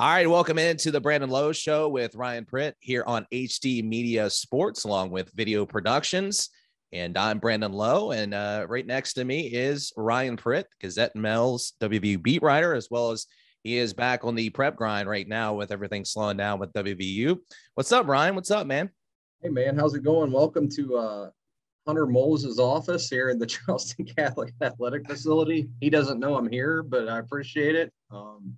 All right, welcome into the Brandon Lowe Show with Ryan Pritt here on HD Media Sports, along with Video Productions. And I'm Brandon Lowe, and uh, right next to me is Ryan Pritt, Gazette-Mail's WVU beat writer, as well as he is back on the prep grind right now with everything slowing down with WVU. What's up, Ryan? What's up, man? Hey, man, how's it going? Welcome to uh, Hunter Moles' office here in the Charleston Catholic Athletic Facility. He doesn't know I'm here, but I appreciate it. Um,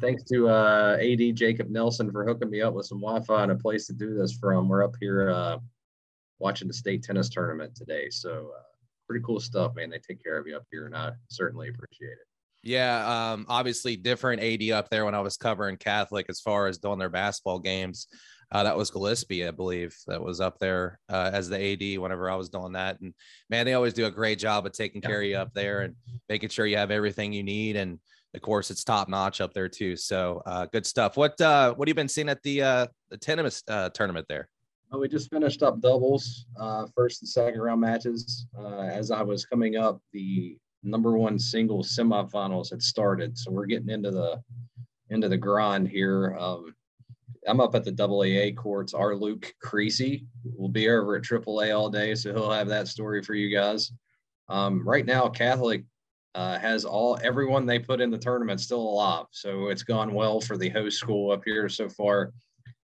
thanks to uh, AD Jacob Nelson for hooking me up with some Wi-Fi and a place to do this from. We're up here uh, watching the state tennis tournament today, so uh, pretty cool stuff, man. They take care of you up here, and I certainly appreciate it. Yeah, um, obviously different AD up there when I was covering Catholic as far as doing their basketball games. Uh, that was Gillespie, I believe, that was up there uh, as the AD whenever I was doing that. And man, they always do a great job of taking care of you up there and making sure you have everything you need. And of course, it's top notch up there too. So uh, good stuff. What uh, what have you been seeing at the uh, the tennis uh, tournament there? Oh, we just finished up doubles, uh, first and second round matches. Uh, as I was coming up, the number one single semifinals had started, so we're getting into the into the grind here. Um, I'm up at the AA courts. Our Luke Creasy will be over at AAA all day, so he'll have that story for you guys. Um, right now, Catholic uh, has all everyone they put in the tournament still alive. So it's gone well for the host school up here so far.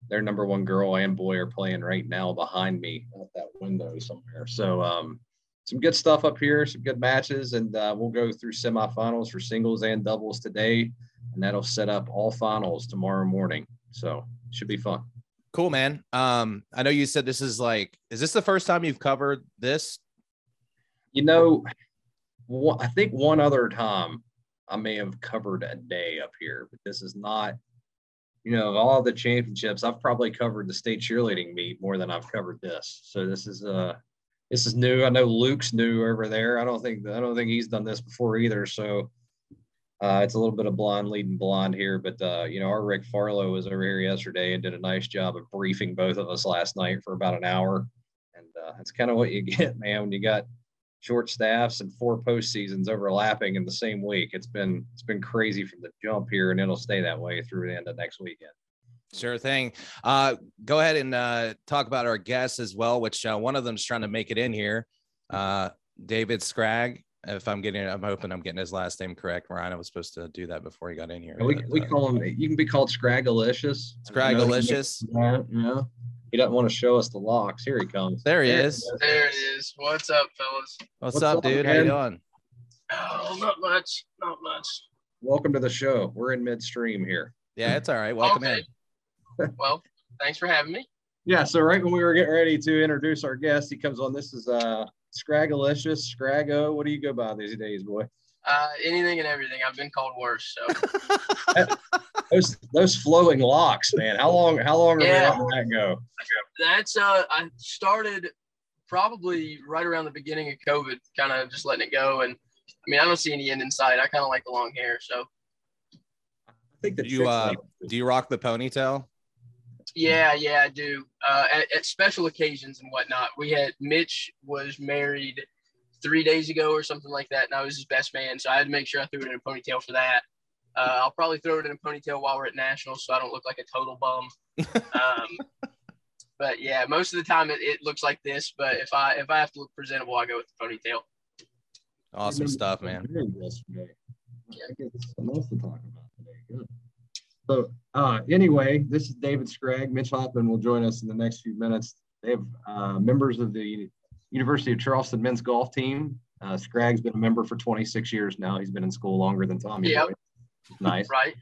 Their number one girl and boy are playing right now behind me at that window somewhere. So um, some good stuff up here, some good matches, and uh, we'll go through semifinals for singles and doubles today, and that'll set up all finals tomorrow morning. So should be fun. Cool, man. Um, I know you said this is like, is this the first time you've covered this? You know, I think one other time I may have covered a day up here, but this is not, you know, of all the championships, I've probably covered the state cheerleading meet more than I've covered this. So this is uh this is new. I know Luke's new over there. I don't think I don't think he's done this before either. So uh, it's a little bit of blonde leading blonde here, but uh, you know, our Rick Farlow was over here yesterday and did a nice job of briefing both of us last night for about an hour. And uh, that's kind of what you get, man, when you got short staffs and four post seasons overlapping in the same week. It's been it's been crazy from the jump here, and it'll stay that way through the end of next weekend. Sure thing. Uh, go ahead and uh, talk about our guests as well, which uh, one of them is trying to make it in here. Uh, David Scragg. If I'm getting, I'm hoping I'm getting his last name correct. Ryan, I was supposed to do that before he got in here. We, but, we uh, call him. You can be called Scraggalicious. Scraggalicious. Yeah, yeah. He doesn't want to show us the locks. Here he comes. There he there is. There it is. What's up, fellas? What's, What's up, up, dude? Man? How you doing? Oh, not much. Not much. Welcome to the show. We're in midstream here. Yeah, it's all right. Welcome okay. in. well, thanks for having me. Yeah, so right when we were getting ready to introduce our guest, he comes on. This is uh Scraggalicious, Scraggo. What do you go by these days, boy? Uh, anything and everything. I've been called worse. So those those flowing locks, man. How long? How long yeah. are we letting that go? That's uh, I started probably right around the beginning of COVID, kind of just letting it go. And I mean, I don't see any end in sight. I kind of like the long hair, so. I think that you uh, do you rock the ponytail? Yeah, yeah, I do. Uh, at, at special occasions and whatnot. We had Mitch was married three days ago or something like that, and I was his best man, so I had to make sure I threw it in a ponytail for that. Uh, I'll probably throw it in a ponytail while we're at nationals, so I don't look like a total bum. Um, but yeah, most of the time it, it, looks like this. But if I if I have to look presentable, I go with the ponytail. Awesome stuff, man. Yesterday. Yeah. I guess something else to talk about today. Good. So uh, anyway, this is David Scragg. Mitch Hoffman will join us in the next few minutes. They have uh, members of the University of Charleston men's golf team. Uh, Scragg's been a member for 26 years now. He's been in school longer than Tommy. Yep. Nice. Right.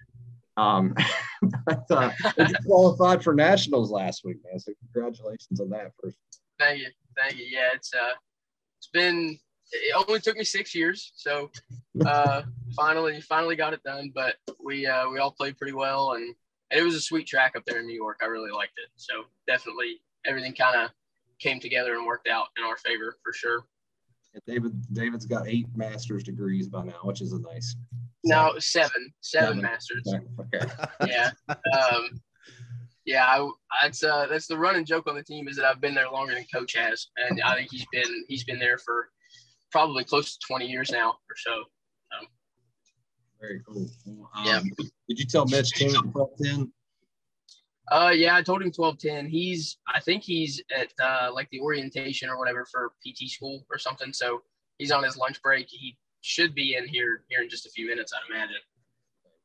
Um, but uh, qualified for nationals last week, man. So congratulations on that first. Thank you. Thank you. Yeah, it's uh, it's been it only took me six years, so uh, finally finally got it done. But we uh, we all played pretty well, and, and it was a sweet track up there in New York. I really liked it. So definitely everything kind of came together and worked out in our favor for sure. David David's got eight master's degrees by now, which is a nice. No, seven, seven, seven. masters. Okay. yeah. Um, yeah, I, that's uh, that's the running joke on the team is that I've been there longer than Coach has, and I think he's been he's been there for probably close to 20 years now or so. Very cool. Um, Yeah. Did you tell Mitch King at 1210? Uh, yeah, I told him twelve ten. He's, I think he's at uh, like the orientation or whatever for PT school or something. So he's on his lunch break. He should be in here here in just a few minutes, I'd imagine.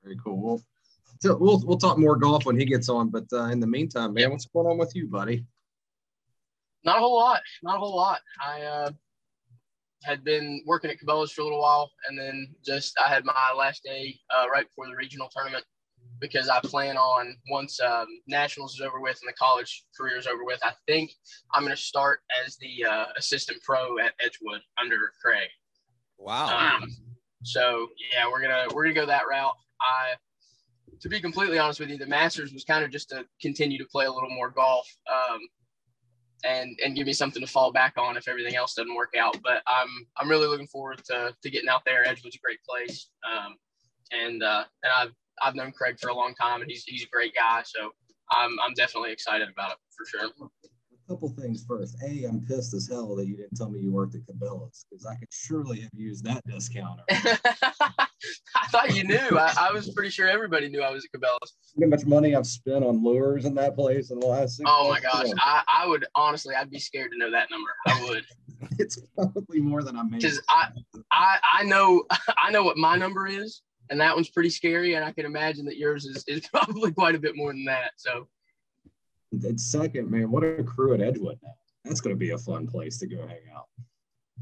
Very cool. Well, so we'll we'll talk more golf when he gets on. But uh, in the meantime, man, what's going on with you, buddy? Not a whole lot. Not a whole lot. I uh, had been working at Cabela's for a little while, and then just I had my last day uh, right before the regional tournament because I plan on once um, nationals is over with and the college career is over with, I think I'm going to start as the uh, assistant pro at Edgewood under Craig. Wow. Um, so yeah, we're gonna we're gonna go that route. I, to be completely honest with you, the Masters was kind of just to continue to play a little more golf, um, and and give me something to fall back on if everything else doesn't work out. But I'm I'm really looking forward to to getting out there. Edgewood's a great place, um, and uh, and I've I've known Craig for a long time, and he's he's a great guy. So I'm I'm definitely excited about it for sure. Couple things first. A, I'm pissed as hell that you didn't tell me you worked at Cabela's because I could surely have used that discounter. I thought you knew. I, I was pretty sure everybody knew I was at Cabela's. How much money I've spent on lures in that place in the last six Oh my gosh, I, I would honestly, I'd be scared to know that number. I would, It's probably more than I made. because I, I, I know, I know what my number is, and that one's pretty scary, and I can imagine that yours is, is probably quite a bit more than that. So It's second, man. What a crew at Edgewood now. That's going to be a fun place to go hang out.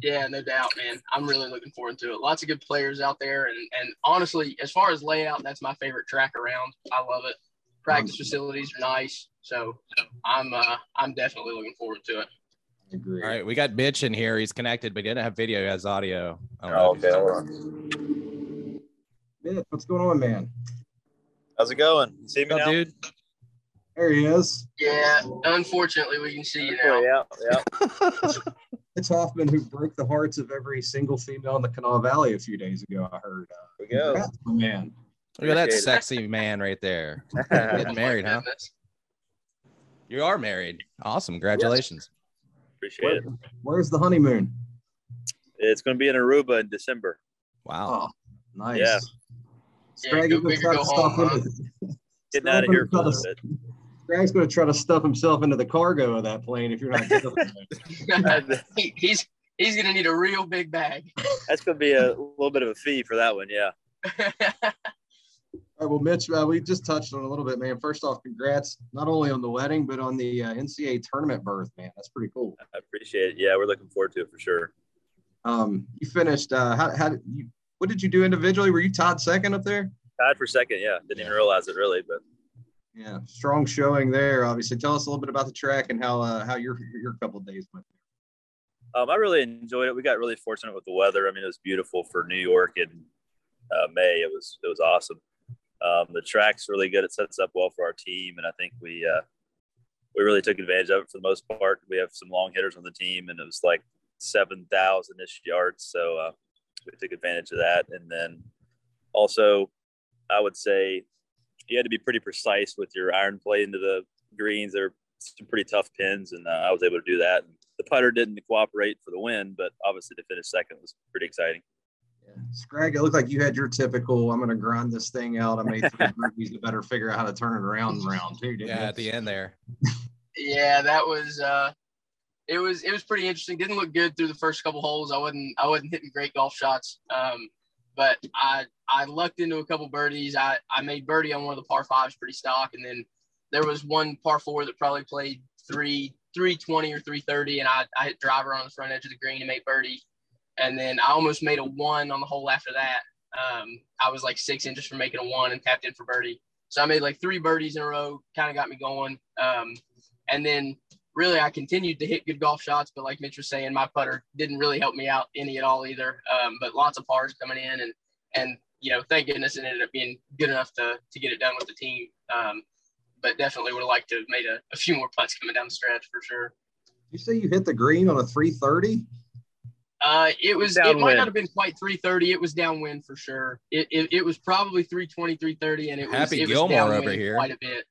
yeah, no doubt, man. I'm really looking forward to it. Lots of good players out there, and and honestly, as far as layout, that's my favorite track around. I love it. Practice facilities are nice, so I'm uh, I'm definitely looking forward to it. I agree. All right, we got Mitch in here. He's connected, but he didn't have video. He has audio. I don't know Oh, okay. he's- Hold on. Mitch, what's going on, man? How's it going? You see me What's up, now? dude? There he is. Yeah, unfortunately, we can see you now. Yeah, yeah. It's Hoffman who broke the hearts of every single female in the Kanawha Valley a few days ago. I heard. Uh, Here we go. congrats, my man. Look at that sexy man right there. Getting married, huh? You are married. Awesome. Congratulations. Appreciate it. Where's the honeymoon? It's going to be in Aruba in December. Wow. Oh, nice. Yeah. Yeah, Scraggy's go gonna big try or to go home, into- Getting out of here for a little bit. Scragg's going to try to stuff himself into the cargo of that plane if you're not careful. He- he's he's gonna need a real big bag. That's going to be a little bit of a fee for that one. Yeah. All right, well, Mitch, uh, we just touched on a little bit, man. First off, congrats not only on the wedding but on the uh, NCAA tournament berth, man. That's pretty cool. I appreciate it. Yeah, we're looking forward to it for sure. Um, you finished. Uh, how, how did you? What did you do individually? Were you tied second up there? Tied for second. Yeah. Didn't even realize it really, but Yeah, strong showing there. Obviously, tell us a little bit about the track and how uh, how your your couple days went. um, I really enjoyed it. We got really fortunate with the weather. I mean, it was beautiful for New York in uh, May. It was it was awesome. Um, the track's really good. It sets up well for our team, and I think we uh, we really took advantage of it for the most part. We have some long hitters on the team, and it was like seven thousand ish yards, so uh, we took advantage of that. And then also, I would say you had to be pretty precise with your iron play into the greens. They're some pretty tough pins, and uh, I was able to do that. And the putter didn't cooperate for the win, but obviously to finish second was pretty exciting. Yeah. Scrag, it looked like you had your typical. I'm going to grind this thing out. I made three birdies to better figure out how to turn it around in round two. Didn't Yeah, you? at the end there. yeah, that was uh, it was it was pretty interesting. Didn't look good through the first couple holes. I wasn't I wasn't hitting great golf shots. Um, but I I lucked into a couple birdies. I I made birdie on one of the par fives, pretty stock, and then there was one par four that probably played three three twenty or three thirty, and I I hit driver on the front edge of the green and made birdie, and then I almost made a one on the hole after that. Um, I was like six inches from making a one and tapped in for birdie. So I made like three birdies in a row, kind of got me going. Um, and then really I continued to hit good golf shots, but like Mitch was saying, my putter didn't really help me out any at all either. Um, but lots of pars coming in and and you know, thank goodness it ended up being good enough to to get it done with the team. Um, but definitely would have liked to have made a, a few more putts coming down the stretch for sure. You say you hit the green on a 330? Uh, it was it might Downwind. not have been quite 330. It was downwind for sure. It, it, it was probably 320, 330, and it was Happy it was Gilmore over downwind here. quite a bit.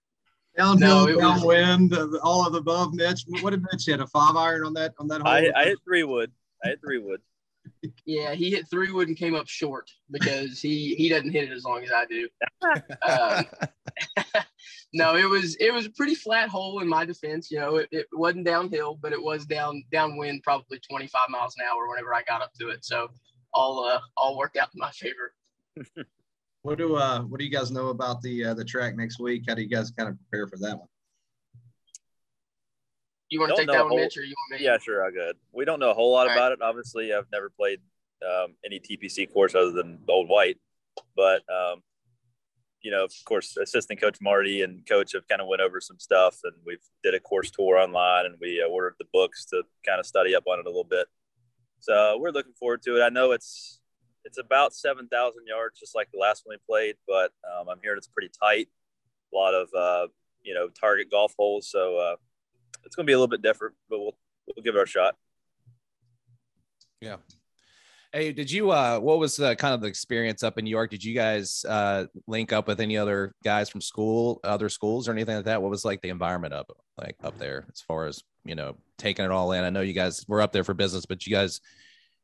Downhill, No, it was- downwind, uh, all of the above. Mitch, what did Mitch hit? A five iron on that on that hole? I, I hit three wood. I hit three wood. Yeah, he hit three wood and came up short because he he doesn't hit it as long as I do. Um, no, it was it was a pretty flat hole in my defense. You know, it, it wasn't downhill, but it was down downwind, probably 25 miles an hour whenever I got up to it. So all uh, all worked out in my favor. What do uh what do you guys know about the uh, the track next week? How do you guys kind of prepare for that one? You want to take that one, whole, Mitch, or you want me? Yeah, sure, I good. We don't know a whole lot All about right. it. Obviously, I've never played um, any TPC course other than Old White, but um, you know, of course, assistant coach Marty and coach have kind of went over some stuff, and we've did a course tour online, and we uh, ordered the books to kind of study up on it a little bit. So we're looking forward to it. I know it's it's about seven thousand yards, just like the last one we played, but um, I'm hearing it's pretty tight. A lot of uh, you know target golf holes, so uh, it's going to be a little bit different, but we'll we'll give it our shot. Yeah. Hey, did you uh what was the kind of the experience up in New York? Did you guys uh link up with any other guys from school, other schools or anything like that? What was like the environment up like up there as far as, you know, taking it all in? I know you guys were up there for business, but you guys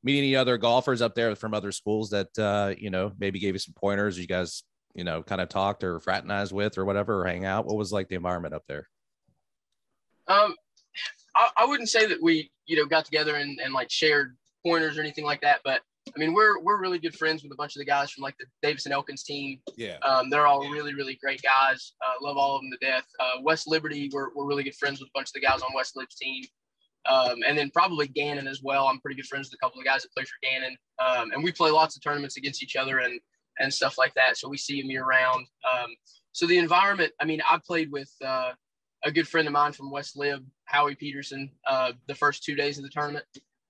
meet any other golfers up there from other schools that uh, you know, maybe gave you some pointers, you guys, you know, kind of talked or fraternized with or whatever or hang out? What was like the environment up there? Um, I, I wouldn't say that we, you know, got together and, and like shared pointers or anything like that, but I mean, we're we're really good friends with a bunch of the guys from like the Davis and Elkins team. Yeah. Um, they're all really really great guys. Uh, love all of them to death. Uh, West Liberty, we're we're really good friends with a bunch of the guys on West Lib's team. Um, and then probably Gannon as well. I'm pretty good friends with a couple of guys that play for Gannon. Um, and we play lots of tournaments against each other and and stuff like that. So we see him year round. Um, so the environment, I mean, I played with uh, a good friend of mine from West Lib, Howie Peterson, uh, the first two days of the tournament,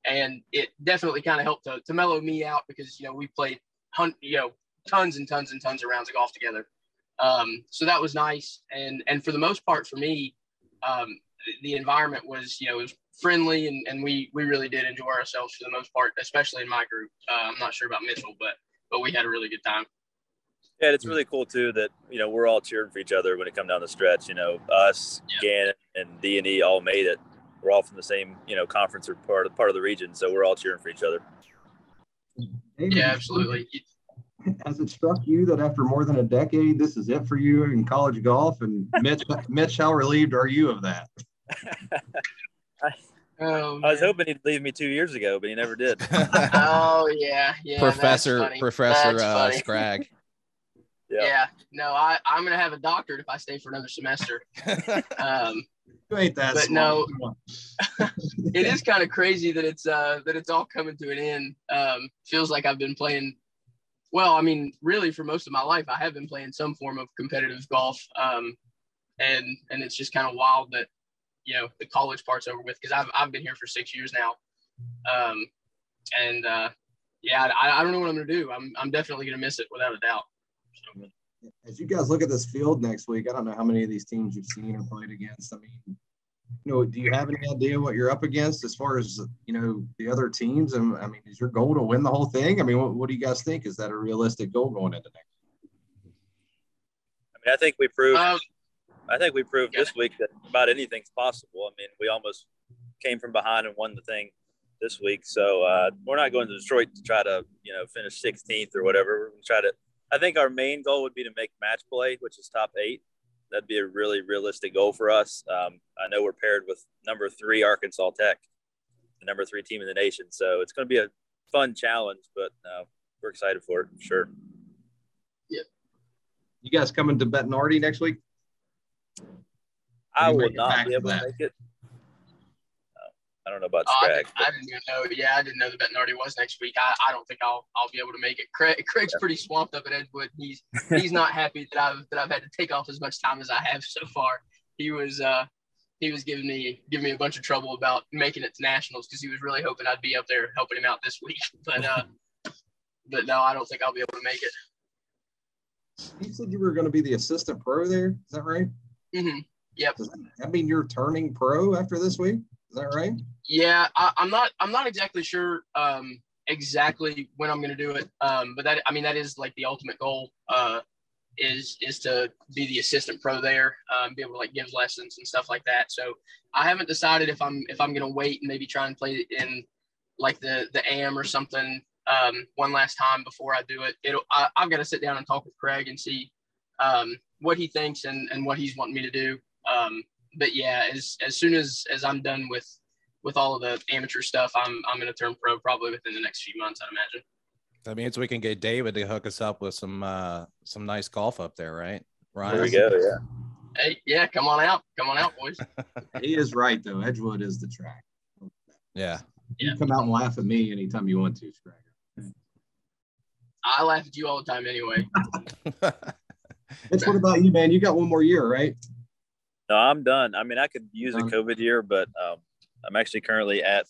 and it definitely kind of helped to, to mellow me out because you know we played you know, tons and tons and tons of rounds of golf together. Um, so that was nice, and and for the most part for me, um, the environment was you know it was friendly, and, and we we really did enjoy ourselves for the most part, especially in my group. Uh, I'm not sure about Mitchell, but but we had a really good time. Yeah, it's really cool too that you know we're all cheering for each other when it come down the stretch. You know, us, yeah. Gannon, and D and E all made it. We're all from the same you know conference or part of part of the region, so we're all cheering for each other. yeah, absolutely. Has it struck you that after more than a decade, this is it for you in college golf? And Mitch, Mitch, how relieved are you of that? Oh, I was hoping he'd leave me two years ago, but he never did. oh yeah, yeah. Professor Professor uh, Scragg. Yeah. yeah. No, I, I'm gonna have a doctorate if I stay for another semester. Um, you ain't that. But no, it is kind of crazy that it's uh that it's all coming to an end. Um, feels like I've been playing. Well, I mean, really, for most of my life, I have been playing some form of competitive golf. Um, and and it's just kind of wild that you know the college part's over with because I've I've been here for six years now. Um, and uh, yeah, I, I don't know what I'm gonna do. I'm I'm definitely gonna miss it without a doubt. As you guys look at this field next week, I don't know how many of these teams you've seen or played against. I mean, you know, do you have any idea what you're up against as far as you know the other teams? And I mean, is your goal to win the whole thing? I mean, what, what do you guys think? Is that a realistic goal going into next? I mean, I think we proved. Um, I think we proved yeah. this week that about anything's possible. I mean, we almost came from behind and won the thing this week. So uh, we're not going to Detroit to try to you know finish 16th or whatever. We're going to try to I think our main goal would be to make match play, which is top eight. That'd be a really realistic goal for us. Um, I know we're paired with number three Arkansas Tech, the number three team in the nation. So it's going to be a fun challenge, but uh, we're excited for it sure. Yeah. You guys coming to Bettinardi next week? I will not be able to make it. I don't know about oh, Scragg. I, I, didn't even know. Yeah, I didn't know the Bettinardi was next week. I, I don't think I'll I'll be able to make it. Craig, Craig's pretty swamped up at Edgewood. He's he's not happy that I've that I've had to take off as much time as I have so far. He was uh he was giving me giving me a bunch of trouble about making it to nationals because he was really hoping I'd be up there helping him out this week. But uh but no, I don't think I'll be able to make it. You said you were going to be the assistant pro there. Is that right? Mm-hmm. Yep. Does that mean you're turning pro after this week? Is that right? Yeah, I, am not. I'm not exactly sure um, exactly when I'm going to do it. Um, but that, I mean, that is like the ultimate goal. Uh, is is to be the assistant pro there, um, be able to like give lessons and stuff like that. So I haven't decided if I'm if I'm going to wait and maybe try and play in like the the AM or something um, one last time before I do it. It'll I, have got to sit down and talk with Craig and see um, what he thinks and, and what he's wanting me to do. Um, but yeah, as as soon as as I'm done with with all of the amateur stuff, I'm I'm going to turn pro probably within the next few months, I'd imagine. That means we can get David to hook us up with some uh some nice golf up there, right? Ryan. There we go. Yeah. Hey, yeah, come on out. Come on out, boys. he is right though. Edgewood is the track. Yeah. You yeah. come out and laugh at me anytime you want to, Scragger. I laugh at you all the time anyway. It's what about you, man? You got one more year, right? No, I'm done. I mean, I could use a COVID year, but um, I'm actually currently at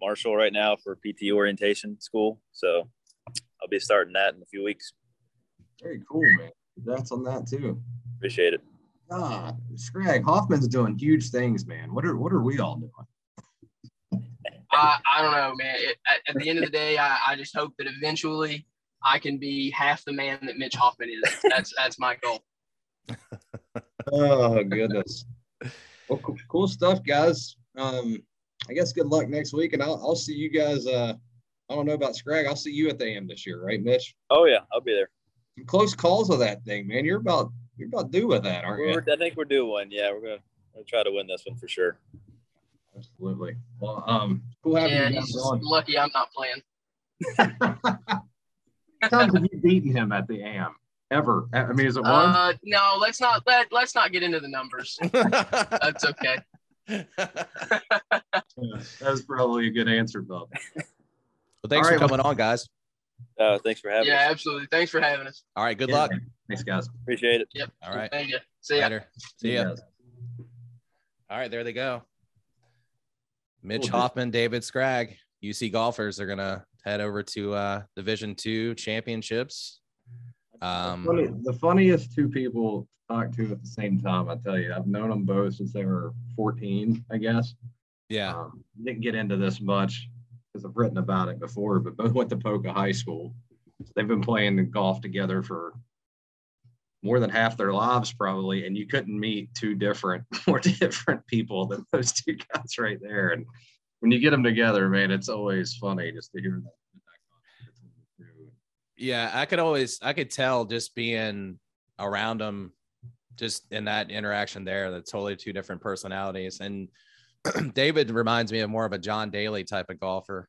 Marshall right now for PT orientation school. So I'll be starting that in a few weeks. Very cool, man. Congrats on that too. Appreciate it. Ah, Scrag Hoffman's doing huge things, man. What are what are we all doing? I, I don't know, man. It, at, at, the end of the day, I, I just hope that eventually I can be half the man that Mitch Hoffman is. That's that's my goal. Oh goodness. Well, cool, cool, stuff, guys. Um, I guess good luck next week, and I'll, I'll see you guys. Uh, I don't know about Scrag. I'll see you at the AM this year, right, Mitch? Oh yeah, I'll be there. Some close calls of that thing, man. You're about you're about due with that, aren't we're, you? I think we're due one. Yeah, we're gonna, gonna try to win this one for sure. Absolutely. Well, um, cool having yeah, you guys on. Lucky I'm not playing. times have you beaten him at the AM? Ever? I mean, is it one? Uh, no, let's not let let's not get into the numbers. That's okay. yeah, that's probably a good answer, Bob. Well, thanks right, for coming well, on, guys. Uh, thanks for having yeah, us. Yeah, absolutely. Thanks for having us. All right. Good yeah, luck. Man. Thanks, guys. Appreciate it. Yep. All right. Thank you. See ya. Later. See ya. All right. There they go. Mitch Hoffman, David Scragg, UC golfers are going to head over to uh, Division Two championships. Um, the, funny, the funniest two people to talk to at the same time. I tell you, I've known them both since they were 14, I guess. Yeah. Um, didn't get into this much because I've written about it before, but both went to Poca High School. They've been playing golf together for more than half their lives, probably. And you couldn't meet two different, more different people than those two guys right there. And when you get them together, man, it's always funny just to hear that. Yeah, I could always I could tell just being around them, just in that interaction there, that totally two different personalities. And David reminds me of more of a John Daly type of golfer.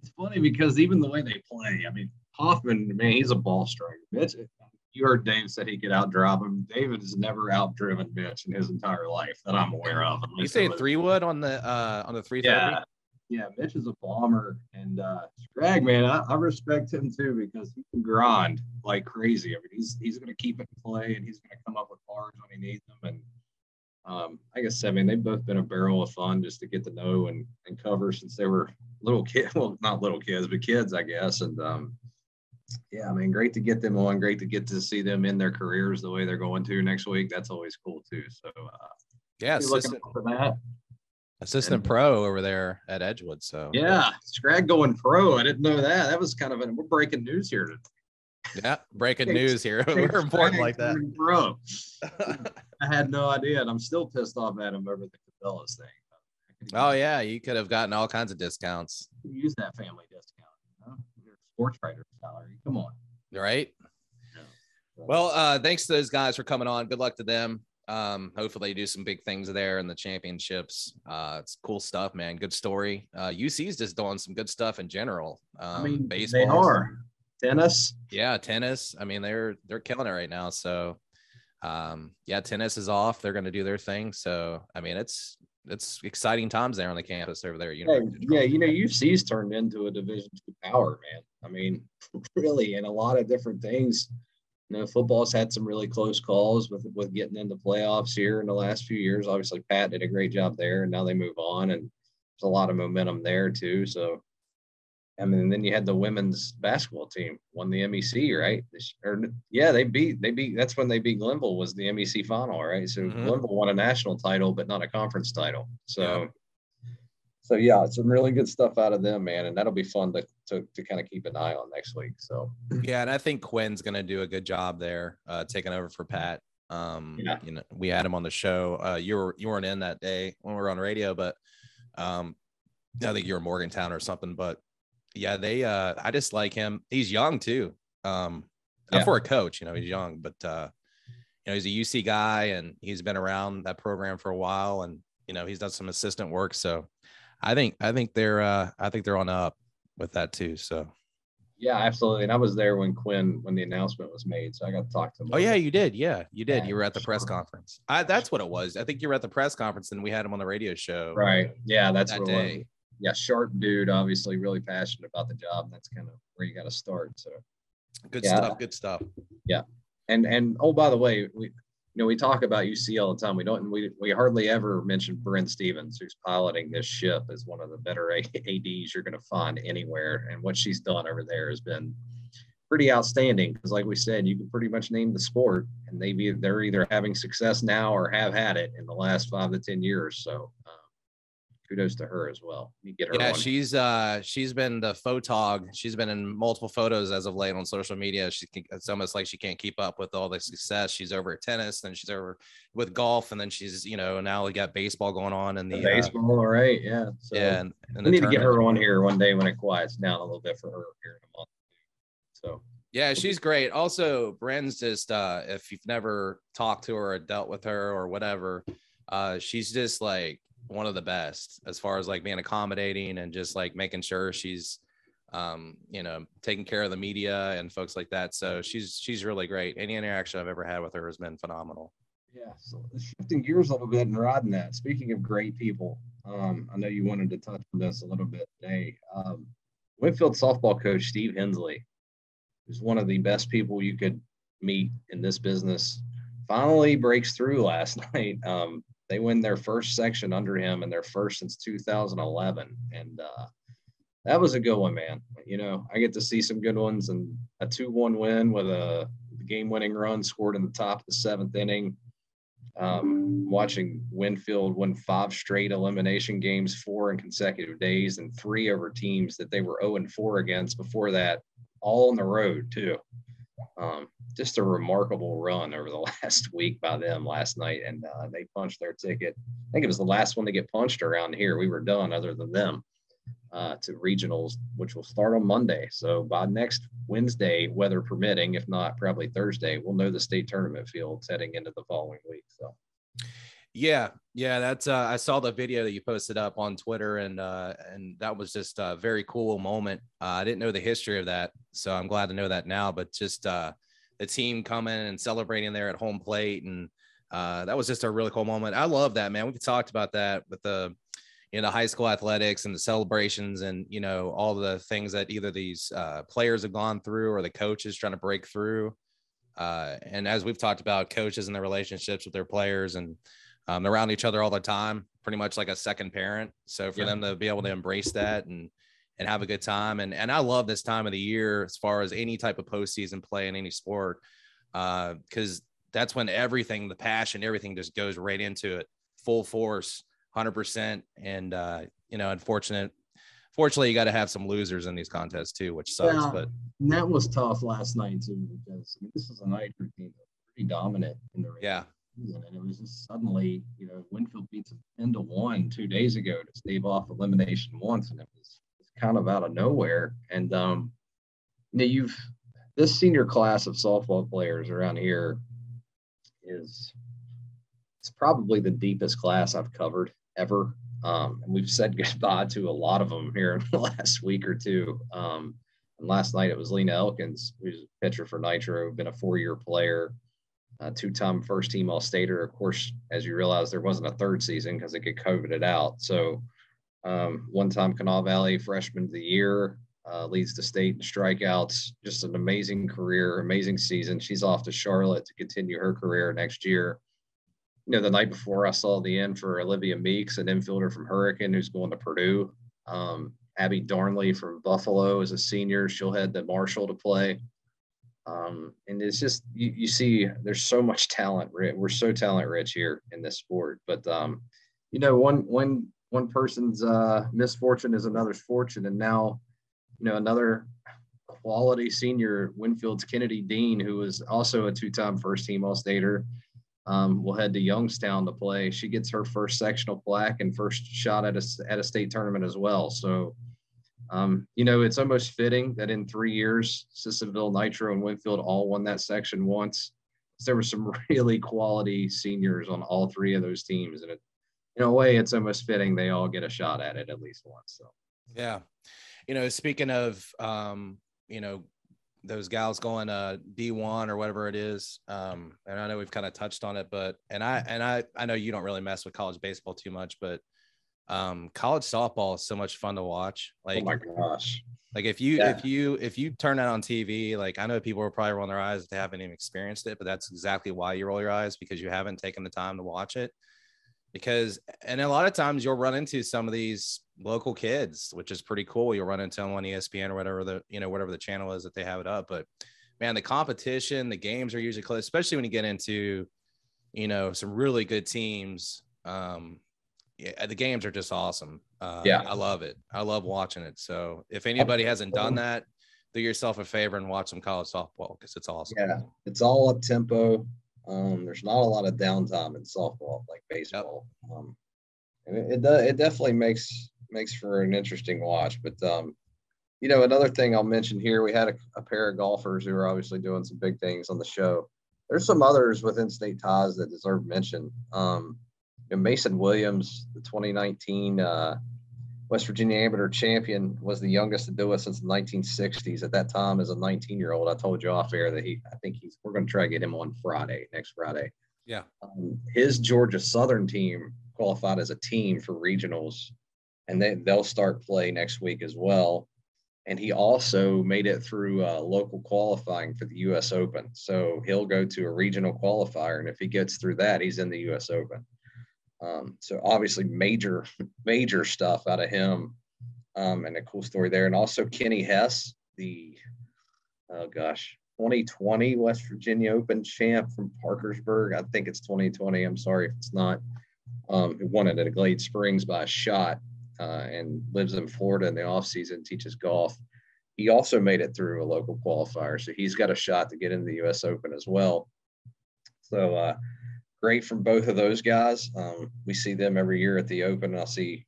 It's funny because even the way they play, I mean, Hoffman, man, he's a ball striker. Mitch, you heard Dave said he could outdrive him. David has never outdriven Mitch in his entire life that I'm aware of. You say three wood on the uh on the three. Yeah, yeah. Mitch is a bomber, and uh Scrag, man, I, I respect him too because he can grind like crazy. I mean, he's he's going to keep it in play, and he's going to come up with bars when he needs them. And um, I guess I mean they've both been a barrel of fun just to get to know and and cover since they were little kids. Well, not little kids, but kids, I guess. And um, yeah, I mean, great to get them on. Great to get to see them in their careers the way they're going to next week. That's always cool too. So, uh, yeah, assistant, for that. Assistant and, pro over there at Edgewood. So yeah, Scrag going pro. I didn't know that. That was kind of an, we're breaking news here. Yeah, breaking news here. we're important like that. Pro. I had no idea, and I'm still pissed off at him over the Cabela's thing. Oh yeah, you could have gotten all kinds of discounts. Use that family discount. You know? Your sports writer salary. Come on. Right. Well, uh, thanks to those guys for coming on. Good luck to them. Um, hopefully, they do some big things there in the championships. Uh, it's cool stuff, man. Good story. Uh, UC's just doing some good stuff in general. Um, I mean, baseball. They are tennis. Yeah, tennis. I mean, they're they're killing it right now. So, um, yeah, tennis is off. They're going to do their thing. So, I mean, it's it's exciting times there on the campus over there. You know, yeah, you know, UC's turned into a Division two power, man. I mean, really, in a lot of different things. You know, football's had some really close calls with with getting into playoffs here in the last few years. Obviously, Pat did a great job there, and now they move on, and there's a lot of momentum there too. So I mean, then you had the women's basketball team won the MEC, right? Or yeah, they beat they beat. That's when they beat Glenville was the MEC final, right? So mm-hmm. Glenville won a national title, but not a conference title. So, yeah. so yeah, some really good stuff out of them, man, and that'll be fun to to, to kind of keep an eye on next week. So yeah, and I think Quinn's going to do a good job there, uh, taking over for Pat. Um, yeah. you know, we had him on the show. Uh, you were you weren't in that day when we were on radio, but um, I think you're Morgantown or something, but yeah, they uh I just like him. He's young too. Um yeah. for a coach, you know, he's young, but uh you know, he's a UC guy and he's been around that program for a while and you know, he's done some assistant work. So I think I think they're uh I think they're on up with that too. So yeah, absolutely. And I was there when Quinn when the announcement was made, so I got to talk to him. Oh yeah, you did. Yeah, you did. Yeah, you were at the sure. press conference. I, that's what it was. I think you were at the press conference, and we had him on the radio show. Right. Yeah, that's that day. Yeah, sharp dude. Obviously, really passionate about the job. That's kind of where you got to start. So good yeah. stuff. Good stuff. Yeah, and and oh by the way, we know, we talk about UC all the time. We don't, we, we hardly ever mention Bren Stevens, who's piloting this ship as one of the better ADs you're going to find anywhere. And what she's done over there has been pretty outstanding. Because, like we said, you can pretty much name the sport, and they be, they're either having success now or have had it in the last five to 10 years. So, uh, kudos to her as well. You get her. Yeah, she's uh she's been the photog. She's been in multiple photos as of late on social media. She it's almost like she can't keep up with all the success. She's over at tennis, then she's over with golf, and then she's you know now we got baseball going on and the, the baseball. Uh, right? Yeah. So yeah. And, and we need to get her on here one day when it quiets down a little bit for her here in a month. So. Yeah, she's great. Also, Bren's just uh if you've never talked to her or dealt with her or whatever, uh she's just like one of the best as far as like being accommodating and just like making sure she's um you know taking care of the media and folks like that. So she's she's really great. Any interaction i've ever had with her has been phenomenal. Yeah so shifting gears a little bit and riding that. Speaking of great people um i know you wanted to touch on this a little bit today. Um winfield softball coach steve hensley who's one of the best people you could meet in this business. Finally breaks through last night. Um they win their first section under him and their first since 2011 and uh, that was a good one man. You know i get to see some good ones and a 2-1 win with a game-winning run scored in the top of the seventh inning. Um, watching winfield win five straight elimination games four in consecutive days and three over teams that they were 0 and 4 against before that all on the road too. Um, just a remarkable run over the last week by them last night, and uh, they punched their ticket. I think it was the last one to get punched around here. We were done, other than them, uh, to regionals, which will start on Monday. So by next Wednesday, weather permitting, if not probably Thursday, we'll know the state tournament fields heading into the following week. So. Yeah, yeah, that's uh, I saw the video that you posted up on Twitter, and uh, and that was just a very cool moment. Uh, I didn't know the history of that, so I'm glad to know that now. But just uh, the team coming and celebrating there at home plate, and uh, that was just a really cool moment. I love that, man. We've talked about that with the you know the high school athletics and the celebrations, and you know all the things that either these uh, players have gone through or the coaches trying to break through. Uh, and as we've talked about, coaches and their relationships with their players and um, around each other all the time, pretty much like a second parent. So for yeah. them to be able to embrace that and and have a good time, and and I love this time of the year as far as any type of postseason play in any sport, Uh, because uh, that's when everything, the passion, everything just goes right into it, full force, hundred percent. And uh, you know, unfortunate, fortunately, you got to have some losers in these contests too, which sucks. Yeah, but that was tough last night too, because I mean, this is a night team pretty dominant in the race. Yeah season. And it was just suddenly, you know, Winfield beats them 10 to 1 two days ago to stave off elimination once. And it was kind of out of nowhere. And um, you've this senior class of softball players around here is it's probably the deepest class I've covered ever. Um, and we've said goodbye to a lot of them here in the last week or two. Um, and last night it was Lena Elkins, who's a pitcher for Nitro, been a four-year player, two-time first-team All-Stater. Of course, as you realize, there wasn't a third season because it get COVIDed out. So, um, one-time Kanawha Valley Freshman of the Year, uh, leads the state in strikeouts. Just an amazing career, amazing season. She's off to Charlotte to continue her career next year. You know, the night before I saw the end for Olivia Meeks, an infielder from Hurricane who's going to Purdue. Um, Abby Darnley from Buffalo is a senior. She'll head to Marshall to play. Um, and it's just you, you see there's so much talent we're so talent rich here in this sport but um, you know one one one person's uh, misfortune is another's fortune and now you know another quality senior winfield's kennedy dean who was also a two-time first team all-stater um, will head to Youngstown to play. She gets her first sectional plaque and first shot at a, at a state tournament as well. So, um, you know, it's almost fitting that in three years, Sissonville, Nitro, and Winfield all won that section once. So there were some really quality seniors on all three of those teams. And it, in a way, it's almost fitting they all get a shot at it at least once. So, yeah. You know, speaking of, um, you know, those gals going uh D1 or whatever it is. Um, and I know we've kind of touched on it, but and I and I I know you don't really mess with college baseball too much, but um college softball is so much fun to watch. Like oh my gosh. Like if you Yeah. if you if you turn that on TV, like I know people will probably roll their eyes if they haven't even experienced it, but that's exactly why you roll your eyes because you haven't taken the time to watch it. Because and a lot of times you'll run into some of these local kids, which is pretty cool. You'll run into them on ESPN or whatever the you know whatever the channel is that they have it up. But man, the competition, the games are usually close, especially when you get into you know some really good teams. Um, yeah, the games are just awesome. Uh, Yeah. I love it. I love watching it. So if anybody hasn't done that, do yourself a favor and watch some college softball because it's awesome. Yeah. It's all up tempo. Um, there's not a lot of downtime in softball like baseball. Um, and it, it, does, it definitely makes makes for an interesting watch. But um, you know, another thing I'll mention here, we had a, a pair of golfers who are obviously doing some big things on the show. There's some others within state ties that deserve mention. Um, you know, Mason Williams, the 2019 uh, West Virginia Amateur champion, was the youngest to do it since the 1960s. At that time, as a 19 year old, I told you off air that he, I think he's, we're going to try to get him on Friday, next Friday. Yeah. Um, his Georgia Southern team qualified as a team for regionals, and they, they'll start play next week as well. And he also made it through uh, local qualifying for the U.S. Open. So he'll go to a regional qualifier, and if he gets through that, he's in the U.S. Open. Um, so obviously, major, major stuff out of him, um, and a cool story there. And also Kenny Hess, the oh gosh, 2020 West Virginia Open champ from Parkersburg. I think it's 2020. I'm sorry if it's not. Um, who won it at Glade Springs by a shot uh, and lives in Florida in the off season, teaches golf. He also made it through a local qualifier, so he's got a shot to get into the U.S. Open as well. So uh, great from both of those guys. Um, we see them every year at the Open. I'll see,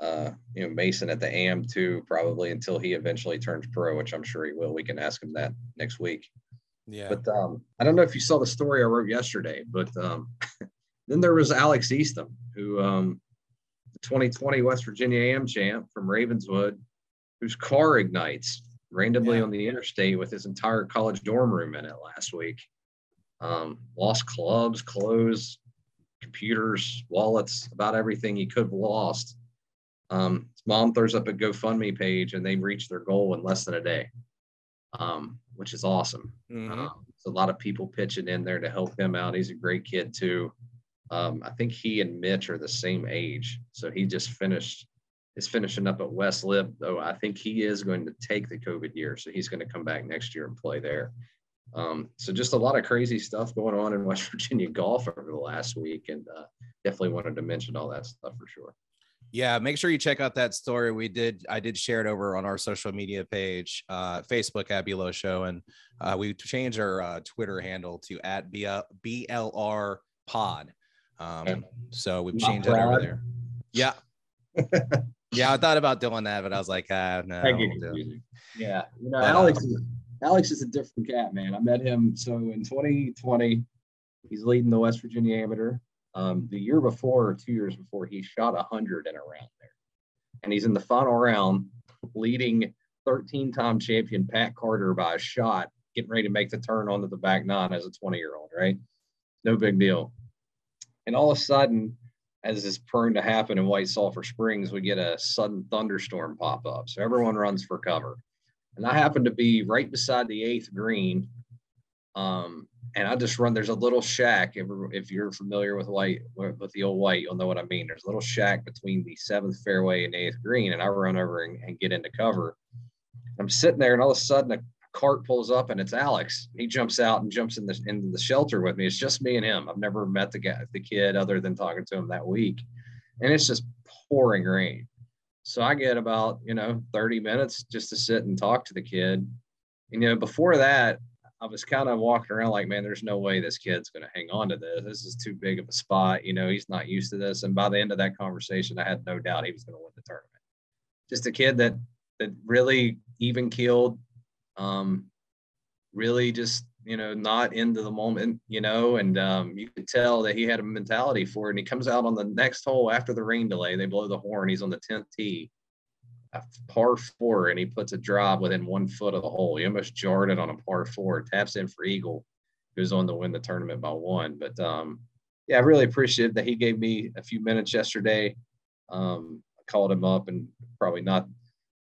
uh, you know, Mason at the AM too, probably until he eventually turns pro, which I'm sure he will. We can ask him that next week. Yeah. But um, I don't know if you saw the story I wrote yesterday, but um, then there was Alex Eastham, who um, the 2020 West Virginia AM champ from Ravenswood, whose car ignites randomly Yeah. on the interstate with his entire college dorm room in it last week. Um, lost clubs, clothes, computers, wallets, about everything he could have lost. Um, his mom throws up a GoFundMe page and they reach their goal in less than a day, um, which is awesome. Mhm. Um, a lot of people pitching in there to help him out. He's a great kid too. Um, I think he and Mitch are the same age, so he just finished is finishing up at West Lib. Though I think he is going to take the COVID year, so he's going to come back next year and play there. Um, so just a lot of crazy stuff going on in West Virginia golf over the last week, and uh, definitely wanted to mention all that stuff for sure. Yeah, make sure you check out that story. We did, I did share it over on our social media page, uh, Facebook at Below Show, and uh, we changed our uh, Twitter handle to at BLR Pod. Um, so we've changed that over there. Yeah, yeah, I thought about doing that, but I was like, ah, no, I I get won't do Yeah, you know, But, Alex. Is, Alex is a different cat, man. I met him so in 2020. He's leading the West Virginia Amateur. Um, the year before, or two years before, he shot hundred in a round there, and he's in the final round, leading 13-time champion Pat Carter by a shot, getting ready to make the turn onto the back nine as a 20-year-old. Right, no big deal. And all of a sudden, as is prone to happen in White Sulphur Springs, we get a sudden thunderstorm pop up. So everyone runs for cover. And I happen to be right beside the eighth green. Um, and I just run, there's a little shack. If, if you're familiar with white, with the old white, you'll know what I mean. There's a little shack between the seventh fairway and eighth green. And I run over and, and get into cover. I'm sitting there, and all of a sudden, a cart pulls up, and it's Alex. He jumps out and jumps in the into the shelter with me. It's just me and him. I've never met the guy, the kid, other than talking to him that week, and it's just pouring rain. So I get about you know 30 minutes just to sit and talk to the kid. And, you know, before that, I was kind of walking around like, man, there's no way this kid's going to hang on to this. This is too big of a spot. You know, he's not used to this. And by the end of that conversation, I had no doubt he was going to win the tournament. Just a kid that that really even keeled, um, really just you know not into the moment, you know, and um, you could tell that he had a mentality for it. And he comes out on the next hole after the rain delay. They blow the horn. He's on the tenth tee a par four and he puts a drive within one foot of the hole. He almost jarred it on a par four, taps in for eagle, goes on to win the tournament by one. But um, yeah, I really appreciate that he gave me a few minutes yesterday. Um, I called him up and probably not,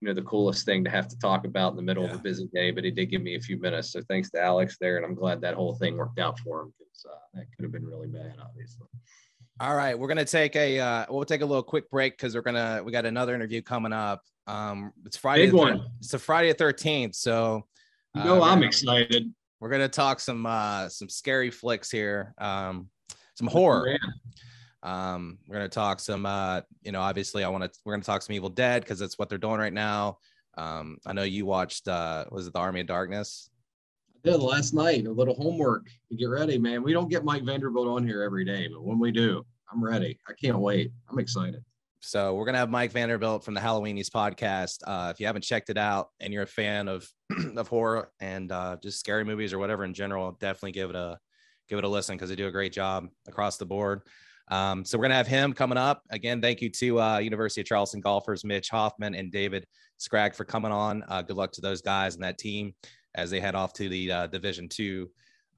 you know, the coolest thing to have to talk about in the middle yeah. of a busy day, but he did give me a few minutes. So thanks to Alex there, and I'm glad that whole thing worked out for him because uh, that could have been really bad, obviously. All right, we're gonna take a uh, we'll take a little quick break because we're gonna we got another interview coming up. Um, it's Friday. Big one. It's a Friday the thirteenth, so you know uh, I'm excited. We're gonna talk some uh, some scary flicks here, um, some horror. Um, we're gonna talk some. Uh, you know, obviously, I want to. We're gonna talk some Evil Dead because that's what they're doing right now. Um, I know you watched. Uh, was it the Army of Darkness? I did last night. A little homework to get ready, man. We don't get Mike Vanderbilt on here every day, but when we do, I'm ready. I can't wait. I'm excited. So we're gonna have Mike Vanderbilt from the Halloweenies podcast. Uh, if you haven't checked it out and you're a fan of of horror and uh, just scary movies or whatever in general, definitely give it a give it a listen because they do a great job across the board. Um, so we're gonna have him coming up again. Thank you to uh, University of Charleston golfers Mitch Hoffman and David Scragg for coming on. Uh, good luck to those guys and that team as they head off to the uh, Division Two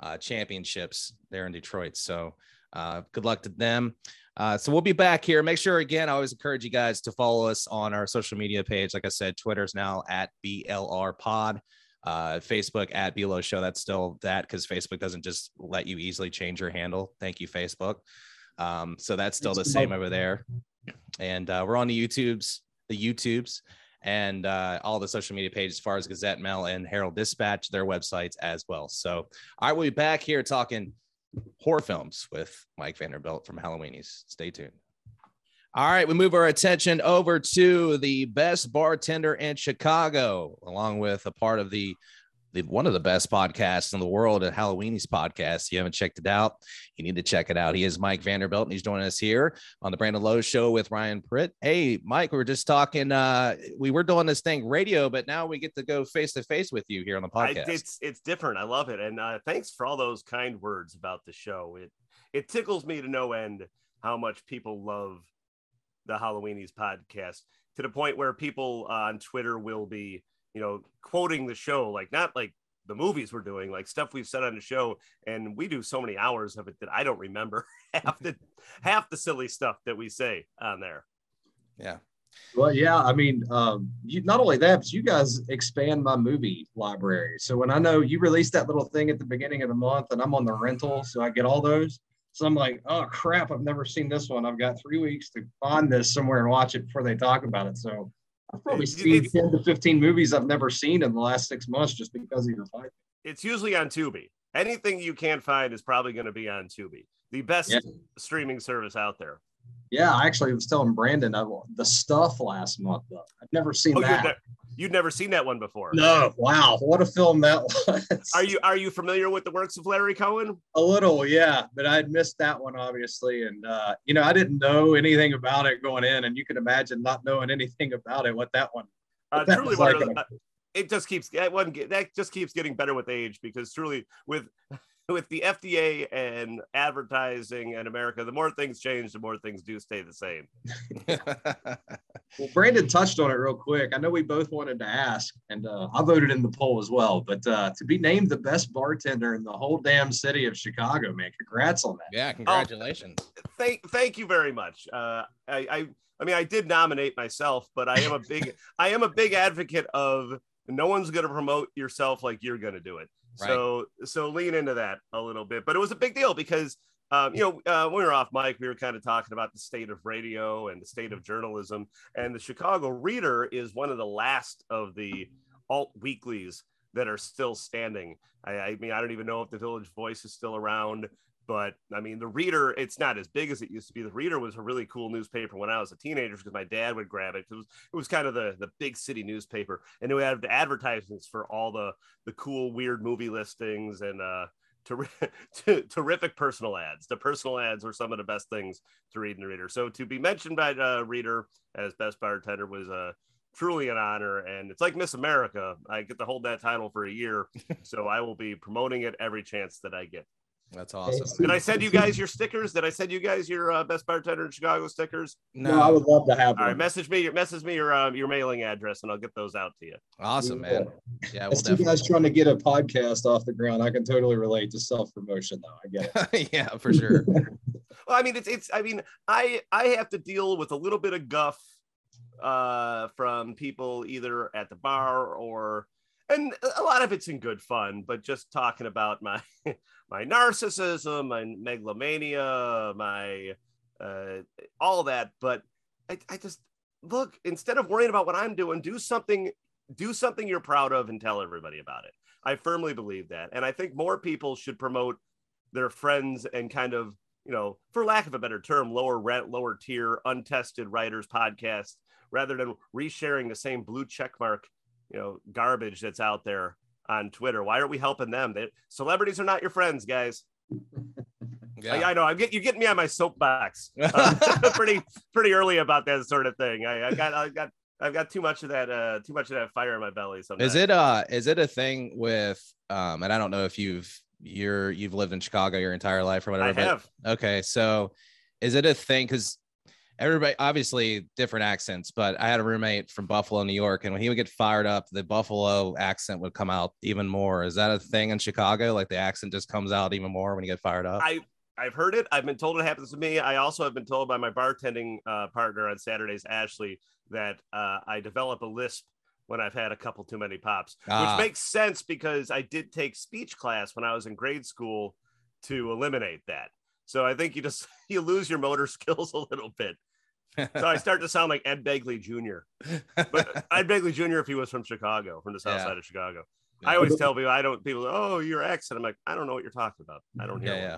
uh, championships there in Detroit. So uh, good luck to them. Uh, so we'll be back here. Make sure again, I always encourage you guys to follow us on our social media page. Like I said, Twitter's now at BLR Pod. Uh, Facebook at Below Show. That's still that because Facebook doesn't just let you easily change your handle. Thank you, Facebook. Um, so that's still the same over there. And uh, we're on the YouTubes, the YouTubes, and uh, all the social media pages as far as Gazette-Mail and Herald Dispatch, their websites as well. So I will be back here talking horror films with Mike Vanderbilt from Halloweenies. Stay tuned. All right, we move our attention over to the best bartender in Chicago, along with a part of the the, one of the best podcasts in the world at Halloweenies podcast. If you haven't checked it out, you need to check it out. He is Mike Vanderbilt, and he's joining us here on the Brandon Lowe Show with Ryan Pritt. Hey, Mike, we were just talking. Uh, we were doing this thing radio, but now we get to go face to face with you here on the podcast. I, it's it's different. I love it, and uh, thanks for all those kind words about the show. It it tickles me to no end how much people love the Halloweenies podcast to the point where people uh, on Twitter will be you know, quoting the show, like not like the movies we're doing, like stuff we've said on the show, and we do so many hours of it that I don't remember half the half the silly stuff that we say on there. Yeah. Well, yeah, I mean, um, you, not only that, but you guys expand my movie library. So when I know you release that little thing at the beginning of the month, and I'm on the rental, so I get all those. So I'm like, oh crap, I've never seen this one. I've got three weeks to find this somewhere and watch it before they talk about it. So I've probably seen it's, 10 to 15 movies I've never seen in the last six months just because of your fight. It's usually on Tubi. Anything you can't find is probably going to be on Tubi, the best yeah. streaming service out there. Yeah, I actually was telling Brandon I, the stuff last month. Though. I've never seen oh, that. You'd never seen that one before. No, wow, what a film that was. Are you are you familiar with the works of Larry Cohen? A little, yeah, but I'd missed that one obviously, and uh, you know I didn't know anything about it going in, and you can imagine not knowing anything about it. What that one? Uh, that truly, like a, it just keeps that one that just keeps getting better with age because truly with with the FDA and advertising in America, the more things change, the more things do stay the same. well, Brandon touched on it real quick. I know we both wanted to ask, and uh, I voted in the poll as well. But uh, to be named the best bartender in the whole damn city of Chicago, man, congrats on that. Yeah, congratulations. Oh, thank, thank you very much. Uh, I, I, I mean, I did nominate myself, but I am a big, I am a big advocate of no one's going to promote yourself like you're going to do it. Right. So so lean into that a little bit. But it was a big deal because um, you know, uh, when we were off mic, we were kind of talking about the state of radio and the state of journalism. And the Chicago Reader is one of the last of the alt weeklies that are still standing. I, I mean, I don't even know if the Village Voice is still around, but I mean, the Reader, it's not as big as it used to be. The Reader was a really cool newspaper when I was a teenager because my dad would grab it. It was, it was kind of the, the big city newspaper. And it had advertisements for all the, the cool, weird movie listings and uh, ter- terrific personal ads. The personal ads were some of the best things to read in the Reader. So to be mentioned by the Reader as best bartender was a uh, truly an honor. And it's like Miss America. I get to hold that title for a year. so I will be promoting it every chance that I get. That's awesome. Did I send you guys your stickers? Did I send you guys your uh, best bartender in Chicago stickers? No. no I would love to have. Them. All right, message me your message me your uh, your mailing address, and I'll get those out to you. Awesome, man. Yeah, we'll you guys trying to get a podcast off the ground. I can totally relate to self promotion, though. I get it. yeah, for sure. well, I mean, it's it's. I mean, I I have to deal with a little bit of guff uh, from people either at the bar or and a lot of it's in good fun, but just talking about my my narcissism, my megalomania, my uh, all that. But I, I just look instead of worrying about what I'm doing, do something, do something you're proud of, and tell everybody about it. I firmly believe that, and I think more people should promote their friends and kind of you know, for lack of a better term, lower rent, lower tier, untested writers podcast, rather than resharing the same blue check mark you know garbage that's out there on Twitter. Why are we helping them? They, celebrities are not your friends, guys. Yeah. I, I, know. I'm get, you're getting me on my soapbox uh, pretty pretty early about that sort of thing. I, I got I got I've got too much of that uh too much of that fire in my belly. Sometimes. Is it uh is it a thing with um and I don't know if you've you're you've lived in Chicago your entire life or whatever. I have. okay, so is it a thing? Because everybody obviously different accents, but I had a roommate from Buffalo, New York, and when he would get fired up, the Buffalo accent would come out even more. Is that a thing in Chicago? Like the accent just comes out even more when you get fired up? I I've heard it. I've been told it happens to me. I also have been told by my bartending uh, partner on Saturdays, Ashley, that uh, I develop a lisp when I've had a couple too many pops, ah. which makes sense because I did take speech class when I was in grade school to eliminate that. So I think you just you lose your motor skills a little bit so I start to sound like Ed Begley Jr. But Ed Begley Jr. if he was from Chicago, from the south yeah. side of Chicago. Yeah. I always tell people I don't people, oh, your accent. I'm like, I don't know what you're talking about. I don't hear. Yeah, yeah.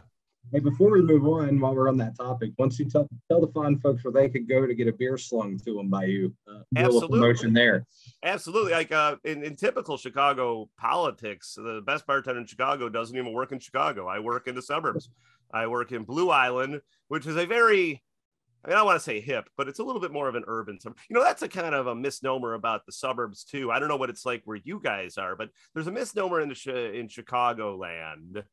Hey, before we move on, while we're on that topic, once you tell tell the fine folks where they could go to get a beer slung to them by you, uh, absolutely promotion there. Absolutely, like uh, in, in typical Chicago politics, the best bartender in Chicago doesn't even work in Chicago. I work in the suburbs. I work in Blue Island, which is a very I mean, I want to say hip, but it's a little bit more of an urban suburb. You know, that's a kind of a misnomer about the suburbs too. I don't know what it's like where you guys are, but there's a misnomer in the in Chicagoland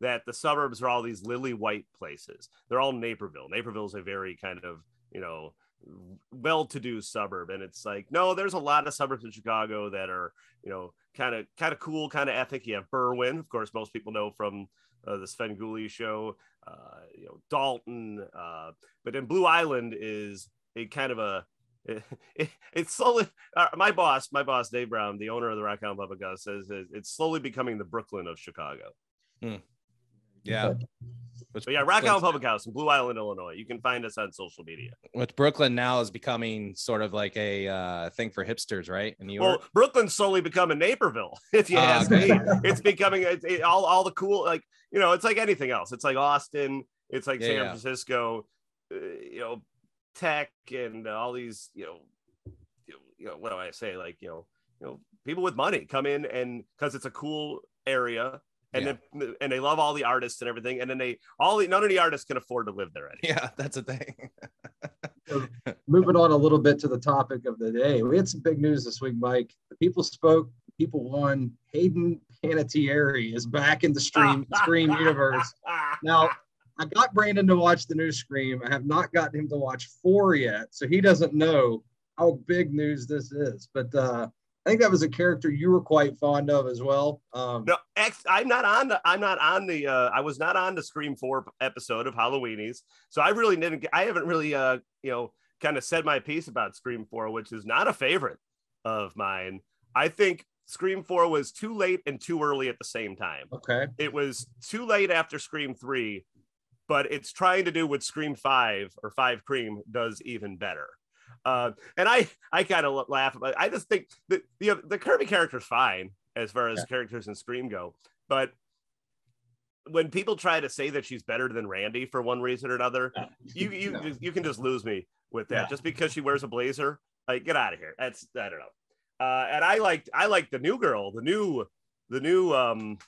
that the suburbs are all these lily white places. They're all Naperville. Naperville is a very kind of you know well-to-do suburb, and it's like no, there's a lot of suburbs in Chicago that are you know kind of kind of cool, kind of ethic. You have Berwyn, of course, most people know from uh, the Svengoolie show, uh, you know, Dolton. Uh, but then Blue Island is a kind of a it, it, it's slowly uh, my boss my boss dave brown the owner of the rock island public house says it's slowly becoming the brooklyn of chicago hmm. Yeah but yeah, Rock Island Public House in Blue Island, Illinois. You can find us on social media. Which Brooklyn now is becoming sort of like a uh, thing for hipsters, right? In New York. Well, Brooklyn's slowly becoming Naperville, if you uh, ask me. it's becoming it, it, all all the cool, like you know, it's like anything else. It's like Austin. It's like yeah, San yeah. Francisco. Uh, you know, tech and all these, you know, you know, what do I say? Like you know, you know, people with money come in and because it's a cool area and yeah. then and they love all the artists and everything and then they all the, none of the artists can afford to live there anymore. yeah that's a thing. So moving on a little bit to the topic of the day we had some big news this week mike. The people spoke people won. Hayden panettiere is back in the stream scream universe. Now i got brandon to watch the new scream. I have not gotten him to watch four yet so he doesn't know how big news this is. But uh I think that was a character you were quite fond of as well. Um, no, ex, I'm not on the. I'm not on the. Uh, I was not on the Scream Four episode of Halloweenies, so I really didn't. I haven't really, uh, you know, kind of said my piece about Scream Four, which is not a favorite of mine. I think Scream Four was too late and too early at the same time. Okay, it was too late after Scream Three, but it's trying to do what Scream Five or Five Cream does even better. Uh, and I I kind of laugh about. It. I just think the the the Kirby character's fine as far as yeah. characters in Scream go, but when people try to say that she's better than Randy for one reason or another, No. you you No. you can just lose me with that. Yeah. Just because she wears a blazer, like get out of here. That's I don't know. Uh, and I liked I liked the new girl, the new the new um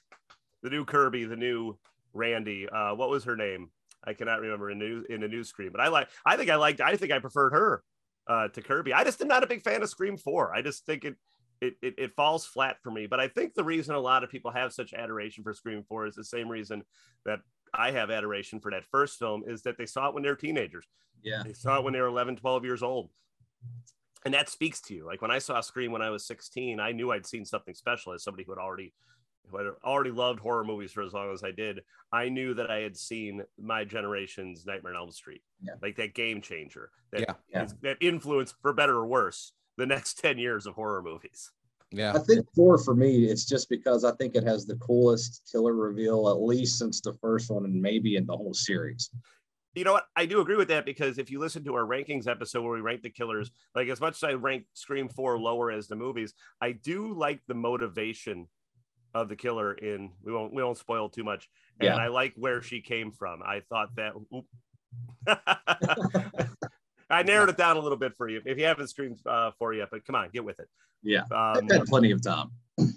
the new Kirby, the new Randy. Uh, what was her name? I cannot remember in the new in the new Scream, but I like I think I liked I think I preferred her uh, to Kirby. I just am not a big fan of Scream Four. I just think it it, it it falls flat for me. But I think the reason a lot of people have such adoration for Scream Four is the same reason that I have adoration for that first film is that they saw it when they were teenagers. Yeah. They saw it when they were 11, 12 years old. And that speaks to you. Like when I saw Scream when I was 16, I knew I'd seen something special as somebody who had already who had already loved horror movies for as long as I did. I knew that I had seen my generation's Nightmare on Elm Street. Yeah. Like that game changer. That, Yeah. Yeah. that influenced for better or worse the next 10 years of horror movies. Yeah. I think four for me, it's just because I think it has the coolest killer reveal, at least since the first one, and maybe in the whole series. You know what? I do agree with that because if you listen to our rankings episode where we rank the killers, like as much as I rank Scream 4 lower as the movies, I do like the motivation of the killer in we won't we won't spoil too much. And Yeah. I like where she came from. I thought that. I narrowed it down a little bit for you. If you haven't screamed uh, for yet, but come on, get with it. Yeah, Um, I've had plenty of time. you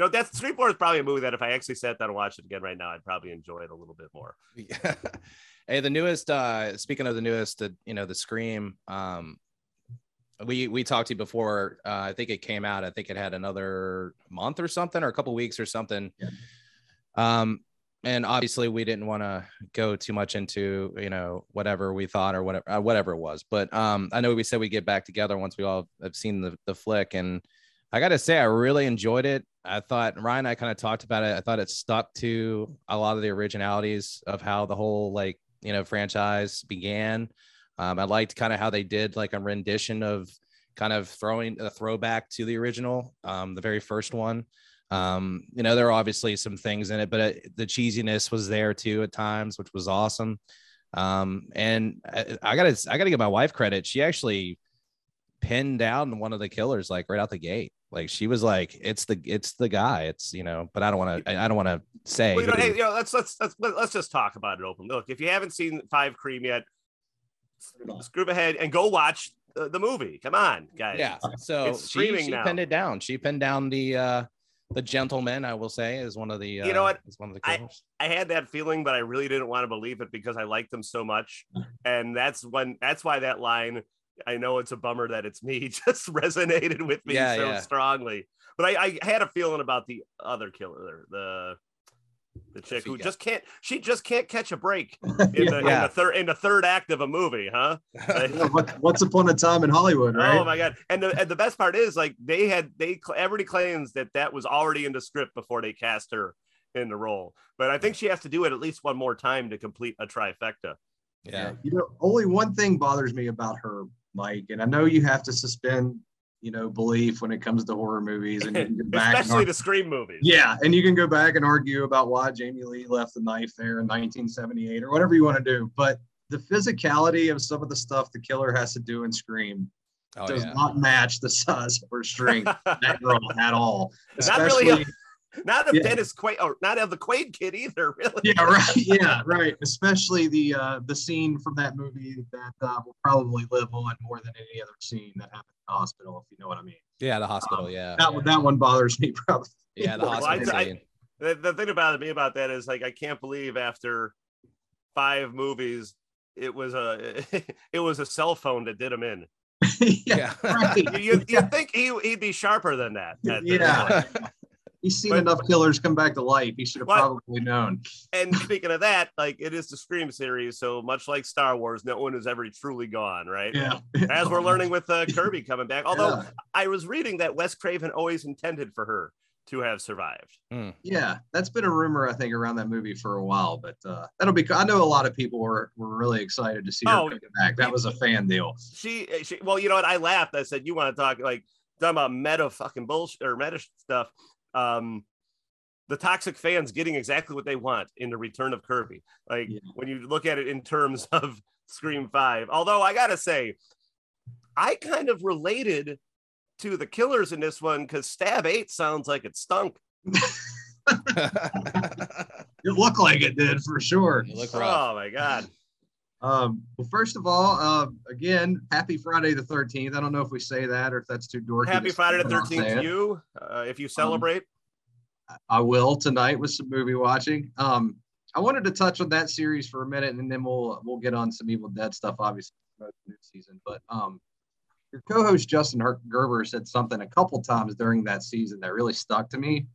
know, that's Scream 4 is probably a movie that if I actually sat down and watched it again right now, I'd probably enjoy it a little bit more. Yeah. hey, the newest. uh Speaking of the newest, the you know the Scream. Um, we we talked to you before. Uh, I think it came out. I think it had another month or something, or a couple weeks or something. Yeah. Um, and obviously we didn't want to go too much into you know whatever we thought or whatever uh, whatever it was. But um, I know we said we'd get back together once we all have seen the the flick, and I got to say I really enjoyed it. I thought Ryan and I kind of talked about it. I thought it stuck to a lot of the originalities of how the whole like you know franchise began. Um, I liked kind of how they did like a rendition of kind of throwing a throwback to the original, um, the very first one. Um, you know, there are obviously some things in it, but it, the cheesiness was there too at times, which was awesome. Um, and I, I gotta, I gotta give my wife credit. She actually pinned down one of the killers like right out the gate. Like she was like, it's the, it's the guy. It's you know, but I don't want to, I, I don't want to say. Well, you know, hey, you know, let's let's let's let's just talk about it openly. Look, if you haven't seen Five Cream yet, screw ahead and go watch the, the movie. Come on, guys. yeah so It's she, streaming she now. pinned it down she pinned down the uh the gentleman i will say is one of the uh, You know what? is one of the I- killers I had that feeling, but I really didn't want to believe it because I liked them so much, and that's when that's why that line. I know it's a bummer that it's me, just resonated with me Yeah, so yeah. strongly. But I, I had a feeling about the other killer, the the chick who just can't. She just can't catch a break in Yeah. the, in Yeah. the third in the third act of a movie, huh? Like- Yeah, what- Once upon a time in Hollywood, right? Oh my god! And the and the best part is like they had they everybody claims that that was already in the script before they cast her in the role. But I think she has to do it at least one more time to complete a trifecta. yeah You know, only one thing bothers me about her, Mike, and I know you have to suspend, you know, belief when it comes to horror movies, and you back. and Especially ar- the Scream movies. yeah, and you can go back and argue about why Jamie Lee left the knife there in 1978 or whatever you want to do, but the physicality of some of the stuff the killer has to do in Scream oh does yeah not match the size or strength of that girl at all. Not really. Especially- Not of Yeah. Dennis Quaid, or not of the Quaid kid either. Really. yeah, right. Yeah, right. Especially the uh, the scene from that movie that uh, will probably live on more than any other scene that happened in the hospital, if you know what I mean. yeah the hospital yeah That one, that one bothers me probably. yeah the hospital I- I- scene. The, the thing about me about that is like I can't believe after five movies, it was a it was a cell phone that did him in. yeah, yeah right. You you you'd think he he'd be sharper than that. at Yeah. Point. He's seen But- enough killers come back to life. He should have What? probably known. And speaking of that, like it is the Scream series, so much like Star Wars, no one is ever truly gone, right? Yeah. As we're learning with uh, Kirby coming back. Although Yeah. I was reading that Wes Craven always intended for her to have survived. Yeah, that's been a rumor I think around that movie for a while, but uh, that'll be. I know a lot of people were were really excited to see her Oh, come back. That was a fan deal. She, she, well, you know what? I laughed. I said, "You want to talk like talking about meta fucking bullshit or meta stuff?" Um, the toxic fans getting exactly what they want in the Return of Kirby. Like Yeah. when you look at it in terms of Scream Five. Although I gotta say, I kind of related to the killers in this one because Stab Eight sounds like it stunk. It looked like it did for sure. You look rough. Oh my god. Um, well, first of all, uh, again, happy Friday the 13th. I don't know if we say that or if that's too dorky. Happy Friday the say, but I'll say Thirteenth to you. Uh, if you celebrate, I will tonight with some movie watching. Um, I wanted to touch on that series for a minute, and then we'll we'll get on some Evil Dead stuff, obviously, for the new season. But um, your co-host Justin Gerber said something a couple times during that season that really stuck to me.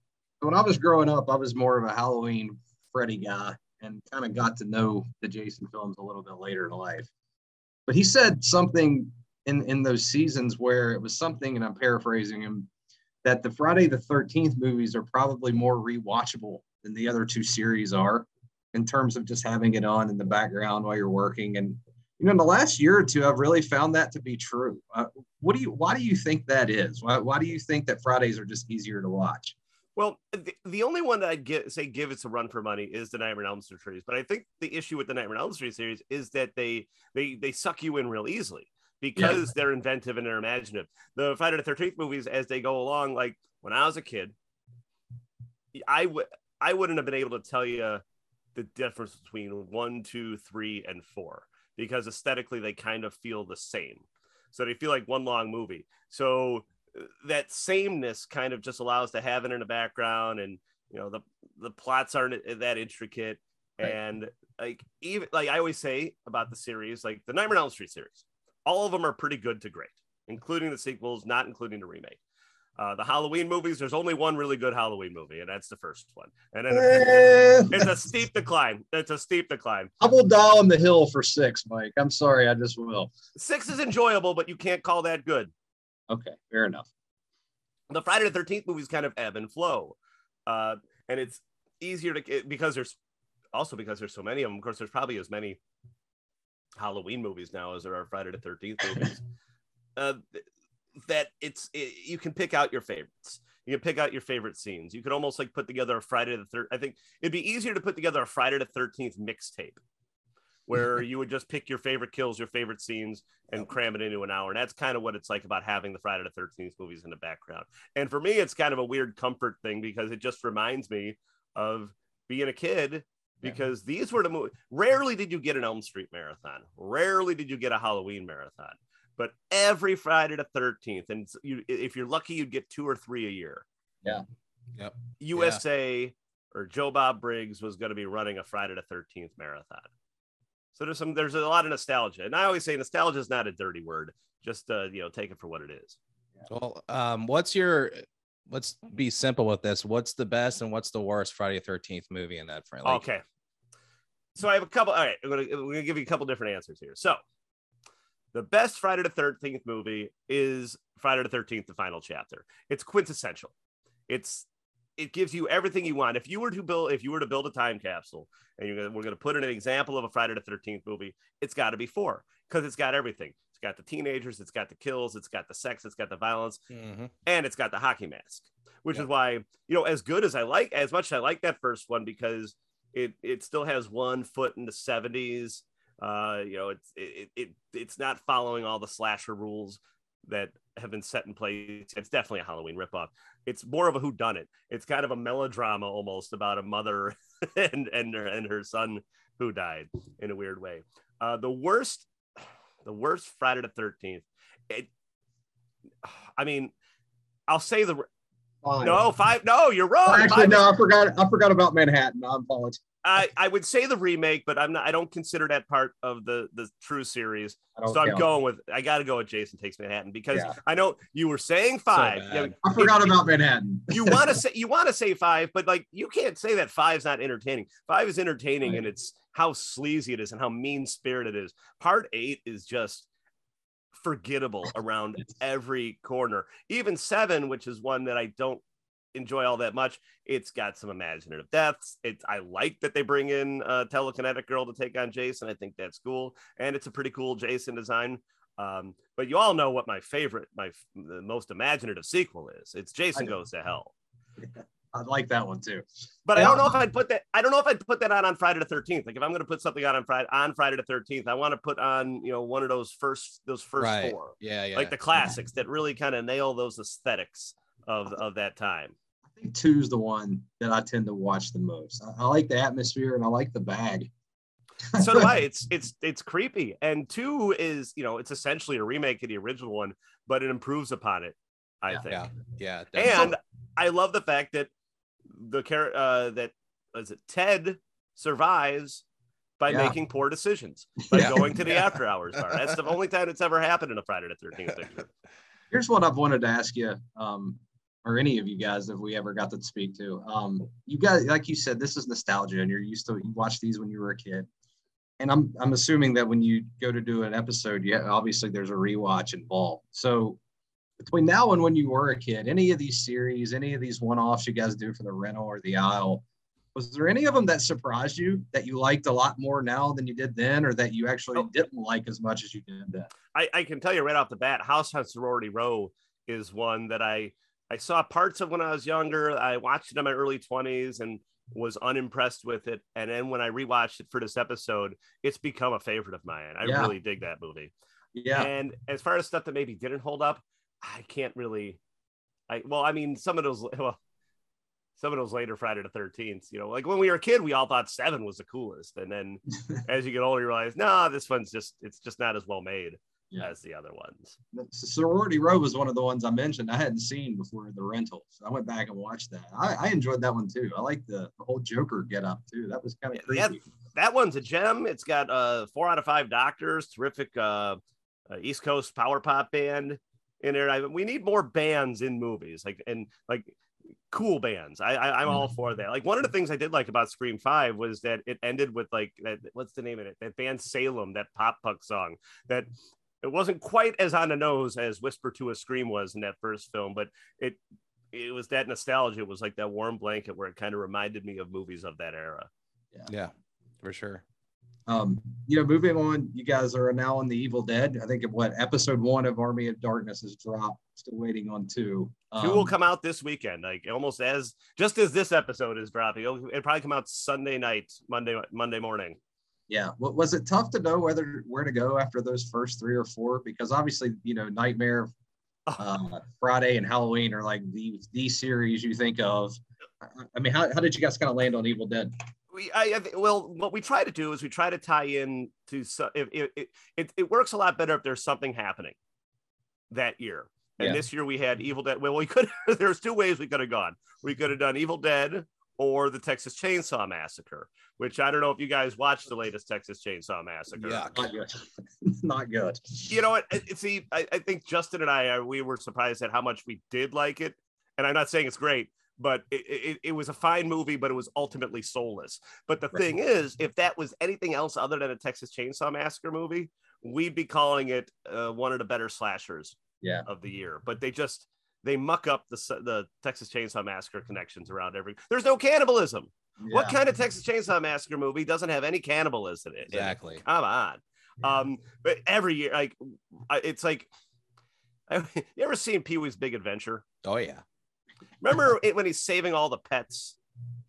When I was growing up, I was more of a Halloween Freddy guy, and kind of got to know the Jason films a little bit later in life. But he said something in in those seasons where it was something, and I'm paraphrasing him, that the Friday the 13th movies are probably more rewatchable than the other two series are in terms of just having it on in the background while you're working. And, you know, in the last year or two, I've really found that to be true. Uh, what do you, why do you think that is? Why, why do you think that Fridays are just easier to watch? Well, the, the only one that I'd get, say give it a run for money is the Nightmare on Elm Street series. But I think the issue with the Nightmare on Elm Street series is that they they they suck you in real easily because they're inventive and they're imaginative. The Friday the Thirteenth movies, as they go along, like when I was a kid, I would I wouldn't have been able to tell you the difference between one, two, three, and four because aesthetically they kind of feel the same. So they feel like one long movie. So that sameness kind of just allows to have it in the background and you know the the plots aren't that intricate. Right. and like even like I always say about the series like the Nightmare on Elm Street series all of them are pretty good to great including the sequels not including the remake. Uh, the Halloween movies there's only one really good Halloween movie and that's the first one. And then it's, it's a steep decline. It's a steep decline. I will die on the hill for six, Mike. I'm sorry, I just will. six is enjoyable but you can't call that good Okay, fair enough. the Friday the 13th movies kind of ebb and flow. Uh, and it's easier to because there's also because there's so many of them. Of course, there's probably as many Halloween movies now as there are Friday the 13th movies. uh, that it's it, you can pick out your favorites. You can pick out your favorite scenes. You could almost like put together a Friday the third. I think it'd be easier to put together a Friday the 13th mixtape where you would just pick your favorite kills, your favorite scenes, and cram it into an hour. And that's kind of what it's like about having the Friday the 13th movies in the background. And for me, it's kind of a weird comfort thing because it just reminds me of being a kid. Because these were the movies. Rarely did you get an Elm Street marathon. Rarely did you get a Halloween marathon. But every Friday the 13th, and you, if you're lucky, you'd get two or three a year. Yeah. Yep. USA or Joe Bob Briggs was going to be running a Friday the 13th marathon. So there's some there's a lot of nostalgia. And I always say nostalgia is not a dirty word. Just uh, you know, take it for what it is. Well, um, what's your let's be simple with this. What's the best and what's the worst Friday the 13th movie in that frame? Like, okay. So I have a couple. All right, I'm gonna, I'm gonna give you a couple different answers here. So the best Friday the 13th movie is Friday the 13th, the final chapter. It's quintessential. It's it gives you everything you want. If you were to build, if you were to build a time capsule, and you're gonna, we're going to put in an example of a Friday the 13th movie, it's got to be four because it's got everything. It's got the teenagers, it's got the kills, it's got the sex, it's got the violence, Mhm. and it's got the hockey mask, which Yeah. is why you know as good as I like, as much as I like that first one because it it still has one foot in the 70s. Uh, you know, it's it, it it's not following all the slasher rules that have been set in place. It's definitely a Halloween ripoff. It's more of a whodunit. It's kind of a melodrama almost about a mother and and her, and her son who died in a weird way. Uh, the worst, the worst Friday the Thirteenth. It, I mean, I'll say the no five. No, you're wrong. Actually, Five- no, I forgot. I forgot about Manhattan. I'm apologize. I, I would say the remake, but I'm not. I don't consider that part of the the true series. So I'm going with. I got to go with Jason Takes Manhattan because Yeah. I know you were saying five. bad. Yeah, I forgot if- about Manhattan. you want to say you want to say five, but like you can't say that five's not entertaining. Five is entertaining, Right. and it's how sleazy it is and how mean spirited it is. Part eight is just forgettable around every corner. Even seven, which is one that I don't enjoy all that much, it's got some imaginative deaths. It's I like that they bring in a telekinetic girl to take on Jason. I think that's cool, and it's a pretty cool Jason design. Um, but you all know what my favorite, my f- the most imaginative sequel is. It's Jason Goes to Hell. I like that one too. But I don't know if I'd put that. I don't know if I'd put that on on Friday the Thirteenth. Like if I'm going to put something on on Friday on Friday the Thirteenth, I want to put on you know one of those first those first Right. four, Yeah, yeah. like the classics that really kind of nail those aesthetics of of that time. I think two's the one that I tend to watch the most. I, I like the atmosphere and I like the bag. so do I. It's it's it's creepy. And two is, you know, it's essentially a remake of the original one, but it improves upon it, I Yeah. think. Yeah, yeah. And definitely. I love the fact that the character uh, that is it Ted survives by Yeah. making poor decisions by Yeah. going to the Yeah. after hours bar. That's the only time it's ever happened in a Friday the Thirteenth picture. Here's what I've wanted to ask you, um, or any of you guys, if we ever got to speak to. Um, you guys, like you said, this is nostalgia, and you're used to you watched these when you were a kid. And I'm I'm assuming that when you go to do an episode, yeah, obviously there's a rewatch involved. So between now and when you were a kid, any of these series, any of these one-offs you guys do for the rental or the aisle, was there any of them that surprised you that you liked a lot more now than you did then, or that you actually Oh. didn't like as much as you did then? I, I can tell you right off the bat, House on Sorority Row is one that I I saw parts of when I was younger. I watched it in my early 20s and was unimpressed with it. And then when I rewatched it for this episode, it's become a favorite of mine. I Yeah. really dig that movie. Yeah, And as far as stuff that maybe didn't hold up, I can't really. I well, I mean, some of those well, some of those later Friday the Thirteenth, you know, like when we were a kid, we all thought Seven was the coolest, and then as you get older, you realize, nah, this one's just it's just not as well made Yeah. as the other ones. Sorority Row was one of the ones I mentioned I hadn't seen before the rental. So I went back and watched that. I, I enjoyed that one too. I like the, the whole Joker get up too. That was kind of Yeah, creepy. That one's a gem. It's got uh four out of five doctors, terrific uh, uh East Coast power pop band in there. I, we need more bands in movies, like and like cool bands. I, I I'm all for that. Like one of the things I did like about Scream Five was that it ended with like that. What's the name of it? That band Salem, that pop punk song. That it wasn't quite as on the nose as Whisper to a Scream was in that first film, but it it was that nostalgia. It was like that warm blanket where it kind of reminded me of movies of that era. yeah, for sure. Um, you know, moving on, you guys are now on the Evil Dead. I think of what episode one of Army of Darkness has dropped. Still waiting on two. Two will Um, come out this weekend, like almost as just as this episode is dropping. It'll, it'll probably come out Sunday night, Monday Monday morning. Yeah. What was it tough to know whether where to go after those first three or four? Because obviously, you know, Nightmare, uh, Friday, and Halloween are like the the series you think of. I- mean, how, how did you guys kind of land on Evil Dead? We, I, I well, what we try to do is we try to tie in to so- if, if, it, it it works a lot better if there's something happening that year. And Yeah. this year we had Evil Dead. Well, we could. there's two ways we could have gone. We could have done Evil Dead or the Texas Chainsaw Massacre, which I don't know if you guys watched the latest Texas Chainsaw Massacre. Yuck. Not good. Not good. you know what? See, I, I think Justin and I, uh, we were surprised at how much we did like it. And I'm not saying it's great, but it, it, it was a fine movie, but it was ultimately soulless. But the Right. thing is, if that was anything else other than a Texas Chainsaw Massacre movie, we'd be calling it uh, one of the better slashers Yeah. of the year. But they just they muck up the the Texas Chainsaw Massacre connections around every. There's no cannibalism. What kind of Texas Chainsaw Massacre movie doesn't have any cannibalism in it? Exactly. Come on. Um, but every year, like I- it's like, you ever seen Pee Wee's Big Adventure? Oh yeah, Remember it when he's saving all the pets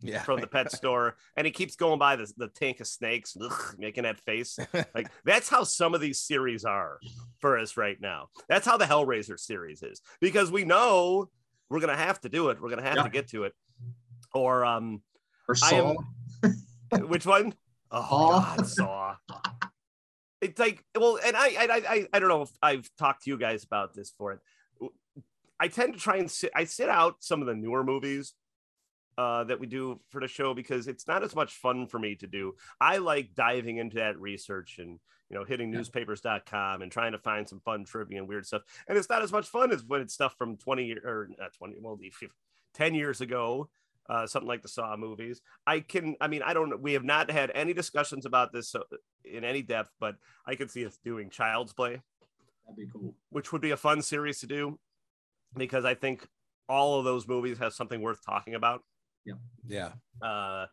yeah. from the pet store, and he keeps going by the, the tank of snakes, ugh, making that face. Like that's how some of these series are for us right now. That's how the Hellraiser series is because we know we're gonna have to do it. We're gonna have Yeah. to get to it. Or um, Or Saw. am- which one? Oh Saw. God, Saw. It's like well, and I, I I I don't know if I've talked to you guys about this for it. I tend to try and sit. I sit out some of the newer movies uh, that we do for the show because it's not as much fun for me to do. I like diving into that research and you know hitting Yeah. newspapers.com and trying to find some fun trivia and weird stuff. And it's not as much fun as when it's stuff from 20 or not 20, well, the 10 years ago, uh, something like the Saw movies. I can, I mean, I don't, we have not had any discussions about this uh, in any depth, but I could see us doing Child's Play, That'd be cool. which would be a fun series to do because I think all of those movies have something worth talking about. Yeah. Uh,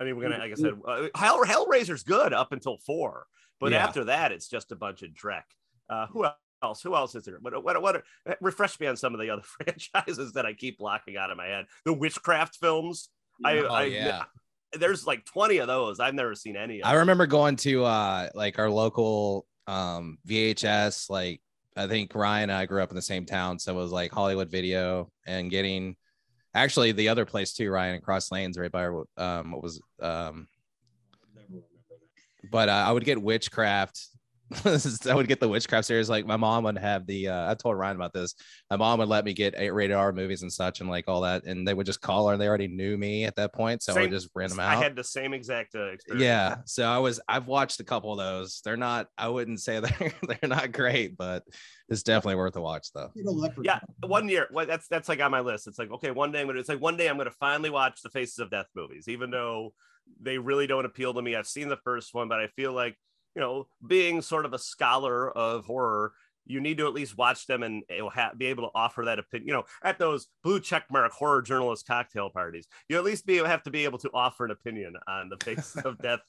I mean, we're gonna, like I said, uh, Hell, Hellraiser's good up until four, but Yeah. after that, it's just a bunch of dreck. Uh, who else? Who else is there? What? What? What? refresh me on some of the other franchises that I keep blocking out of my head. The witchcraft films. I, Oh, I, yeah. There's like 20 of those. I've never seen any. Of I them. remember going to uh like our local um VHS like I think Ryan and I grew up in the same town so it was like Hollywood Video and getting Actually, the other place too, Ryan, across lanes, right by um, what was um, but uh, I would get witchcraft I would get the witchcraft series. Like my mom would have the. Uh, I told Ryan about this. My mom would let me get eight rated R movies and such, and like all that, and they would just call her. and They already knew me at that point, so same, I would just rent them out. I had the same exact uh, experience. Yeah, so I was. I've watched a couple of those. They're not. I wouldn't say they're they're not great, but it's definitely worth a watch though. Yeah, one year. Well, that's that's like on my list. It's like okay, one day I'm gonna. It's like one day I'm gonna finally watch the Faces of Death movies, even though they really don't appeal to me. I've seen the first one, but I feel like you know, being sort of a scholar of horror, you need to at least watch them and ha- be able to offer that opinion. You know, at those blue checkmark horror journalist cocktail parties, you at least be have to be able to offer an opinion on the face of death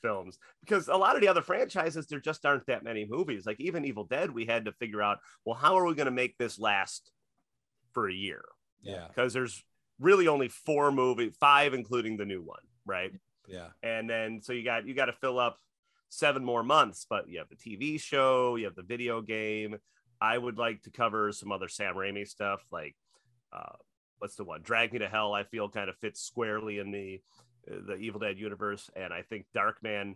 films because a lot of the other franchises there just aren't that many movies. Like even Evil Dead, we had to figure out, well, how are we going to make this last for a year? Yeah, because there's really only four movie, five including the new one, right? Yeah, and then so you got you got to fill up seven more months, but you have the TV show, you have the video game. I would like to cover some other Sam Raimi stuff, like uh, what's the one? Drag Me to Hell. I feel kind of fits squarely in the the Evil Dead universe, and I think Darkman,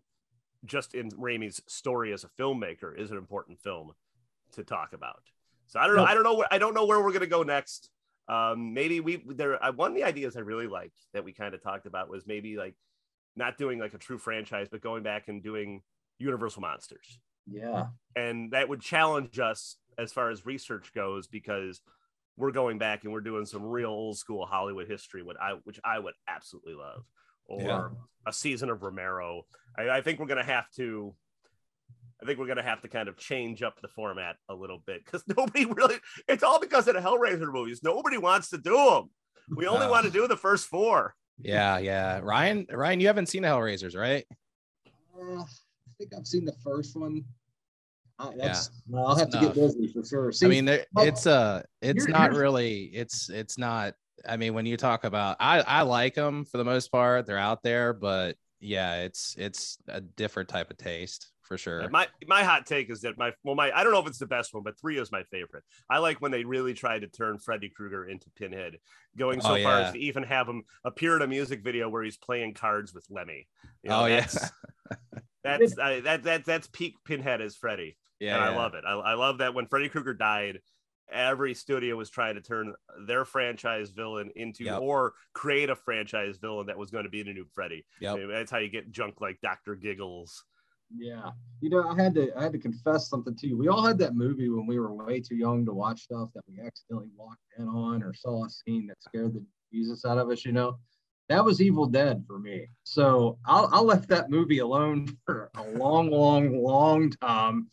just in Raimi's story as a filmmaker, is an important film to talk about. So I don't know. I don't know. I don't know where we're gonna go next. Um, maybe we there. One of the ideas I really liked that we kind of talked about was maybe like not doing like a true franchise, but going back and doing Universal Monsters. Yeah. And that would challenge us as far as research goes because we're going back and we're doing some real old school Hollywood history, what I which I would absolutely love. Or yeah. a season of Romero. I, I think we're gonna have to I think we're gonna have to kind of change up the format a little bit because nobody really. It's all because of the Hellraiser movies. Nobody wants to do them. We only want to do the first four. Yeah, yeah. Ryan, Ryan, you haven't seen the Hellraisers, right? Uh, I think I've seen the first one. Uh, yeah. I'll have to get busy for sure. See, I mean, there, it's uh it's not really, it's it's not. I mean, when you talk about, I I like them for the most part. They're out there, but yeah, it's it's a different type of taste for sure. My my hot take is that my well my I don't know if it's the best one, but three is my favorite. I like when they really try to turn Freddy Krueger into Pinhead, going so oh, far as to even have him appear in a music video where he's playing cards with Lemmy. You know, oh yes, that's uh, that that that's peak Pinhead as Freddy. Yeah, and yeah. I love it. I, I love that when Freddy Krueger died, every studio was trying to turn their franchise villain into yep. or create a franchise villain that was going to be the new Freddy. Yeah, that's how you get junk like Doctor Giggles yeah, you know, I had to I had to confess something to you. We all had that movie when we were way too young to watch stuff that we accidentally walked in on or saw a scene that scared the Jesus out of us. You know, that was Evil Dead for me. So I'll I'll left that movie alone for a long, long, long time.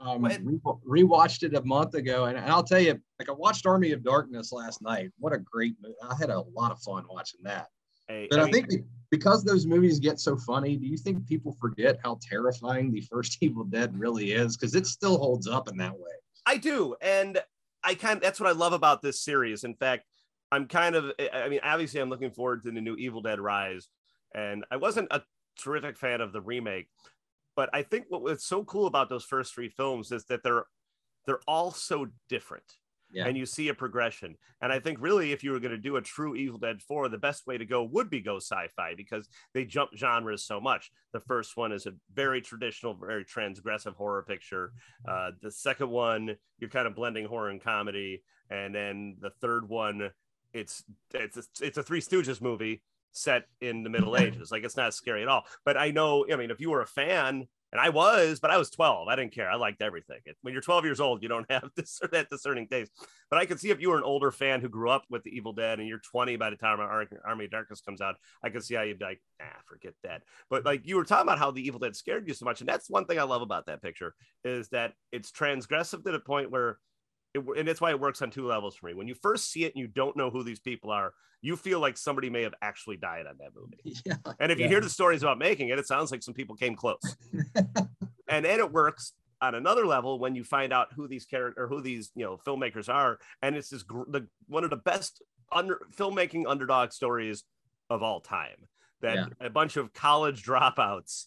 Um, re- rewatched it a month ago, and, and I'll tell you, like I watched Army of Darkness last night. What a great movie! I had a lot of fun watching that. But I, I mean, think because those movies get so funny, do you think people forget how terrifying the first Evil Dead really is? Because it still holds up in that way. I do, and I kind of, that's what I love about this series. In fact, I'm kind of I mean, obviously, I'm looking forward to the new Evil Dead Rise, and I wasn't a terrific fan of the remake, but I think what was so cool about those first three films is that they're they're all so different yeah. and you see a progression. And I think really, if you were going to do a true Evil Dead 4, the best way to go would be go sci-fi because they jump genres so much. The first one is a very traditional, very transgressive horror picture. Uh, the second one, you're kind of blending horror and comedy, and then the third one, it's it's a, it's a Three Stooges movie set in the Middle Ages. Like it's not scary at all. But I know, I mean, if you were a fan and I was, but I was 12. I didn't care. I liked everything. When you're 12 years old, you don't have this or that discerning taste. But I could see if you were an older fan who grew up with the Evil Dead and you're 20 by the time Army of Darkness comes out, I could see how you'd be like, ah, forget that. But like you were talking about how the Evil Dead scared you so much. And that's one thing I love about that picture is that it's transgressive to the point where it, and that's why it works on two levels for me. When you first see it and you don't know who these people are, you feel like somebody may have actually died on that movie. Yeah, and if yeah. you hear the stories about making it, it sounds like some people came close. and then it works on another level when you find out who these character or who these you know filmmakers are, and it's this the one of the best under filmmaking underdog stories of all time. That yeah. a bunch of college dropouts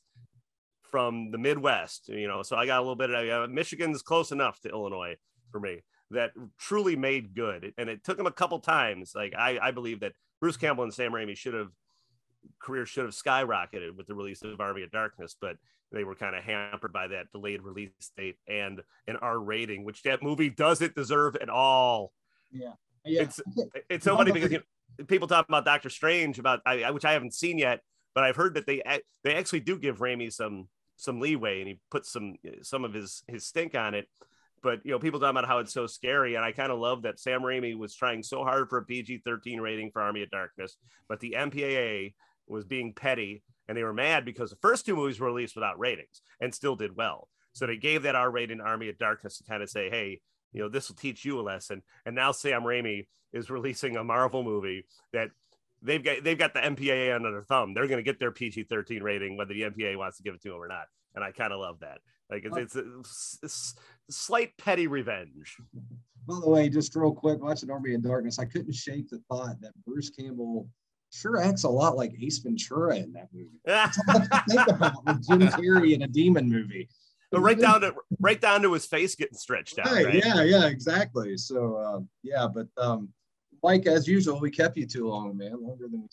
from the Midwest, you know. So I got a little bit of uh, Michigan's close enough to Illinois for me that truly made good. And it took him a couple times. Like I, I believe that Bruce Campbell and Sam Raimi should have career should have skyrocketed with the release of Army of Darkness, but they were kind of hampered by that delayed release date and an R rating, which that movie doesn't deserve at all. Yeah, yeah. It's it's so funny because you know, people talk about Doctor Strange about I, which I haven't seen yet, but I've heard that they they actually do give Raimi some some leeway and he puts some some of his his stink on it but you know, people talk about how it's so scary, and I kind of love that Sam Raimi was trying so hard for a PG-13 rating for Army of Darkness, but the MPAA was being petty, and they were mad because the first two movies were released without ratings and still did well. So they gave that R rating Army of Darkness to kind of say, hey, you know, this will teach you a lesson. And now Sam Raimi is releasing a Marvel movie that they've got they've got the MPAA under their thumb. They're going to get their PG-13 rating whether the MPAA wants to give it to them or not. And I kind of love that. Like it's, it's, it's slight petty revenge. By the way, just real quick, watching Army in Darkness, I couldn't shake the thought that Bruce Campbell sure acts a lot like Ace Ventura in that movie. think about with Jim Carrey in a demon movie. But right down to right down to his face getting stretched out. Right, right? Yeah, yeah, exactly. So uh, yeah, but um, Mike, as usual, we kept you too long, man, longer than we.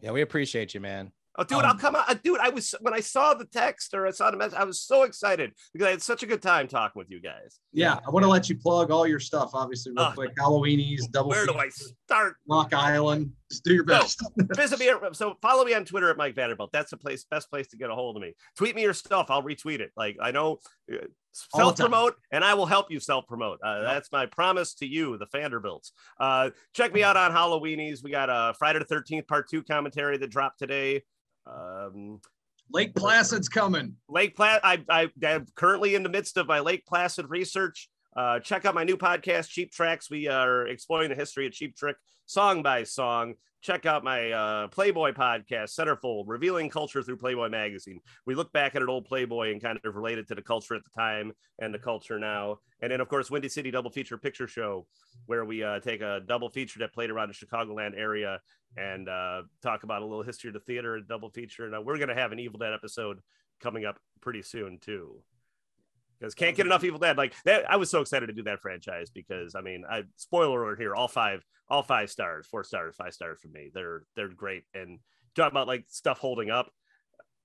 Yeah, we appreciate you, man. Oh, dude, um, I'll come out. Dude, I was when I saw the text or I saw the message, I was so excited because I had such a good time talking with you guys. Yeah, I want to let you plug all your stuff, obviously, real uh, quick. Halloweenies, double. Where do I start? Rock Island. Just do your best. So, visit me. So follow me on Twitter at Mike Vanderbilt. That's the place, best place to get a hold of me. Tweet me your stuff. I'll retweet it. Like I know, uh, self promote, and I will help you self promote. Uh, that's my promise to you, the Vanderbilts. Uh, check me out on Halloweenies. We got a Friday the Thirteenth Part Two commentary that dropped today. Um, Lake Placid's coming. Lake Placid. I, I, am currently in the midst of my Lake Placid research. Uh, check out my new podcast, Cheap Tracks. We are exploring the history of Cheap Trick song by song. Check out my uh, Playboy podcast, Centerfold, revealing culture through Playboy magazine. We look back at an old Playboy and kind of relate it to the culture at the time and the culture now. And then, of course, Windy City Double Feature Picture Show, where we uh, take a double feature that played around the Chicagoland area and uh, talk about a little history of the theater and double feature. And uh, we're going to have an Evil Dead episode coming up pretty soon too. Because can't get enough Evil Dead. Like that, I was so excited to do that franchise because I mean, I spoiler alert here, all five, all five stars, four stars, five stars for me. They're they're great. And talk about like stuff holding up.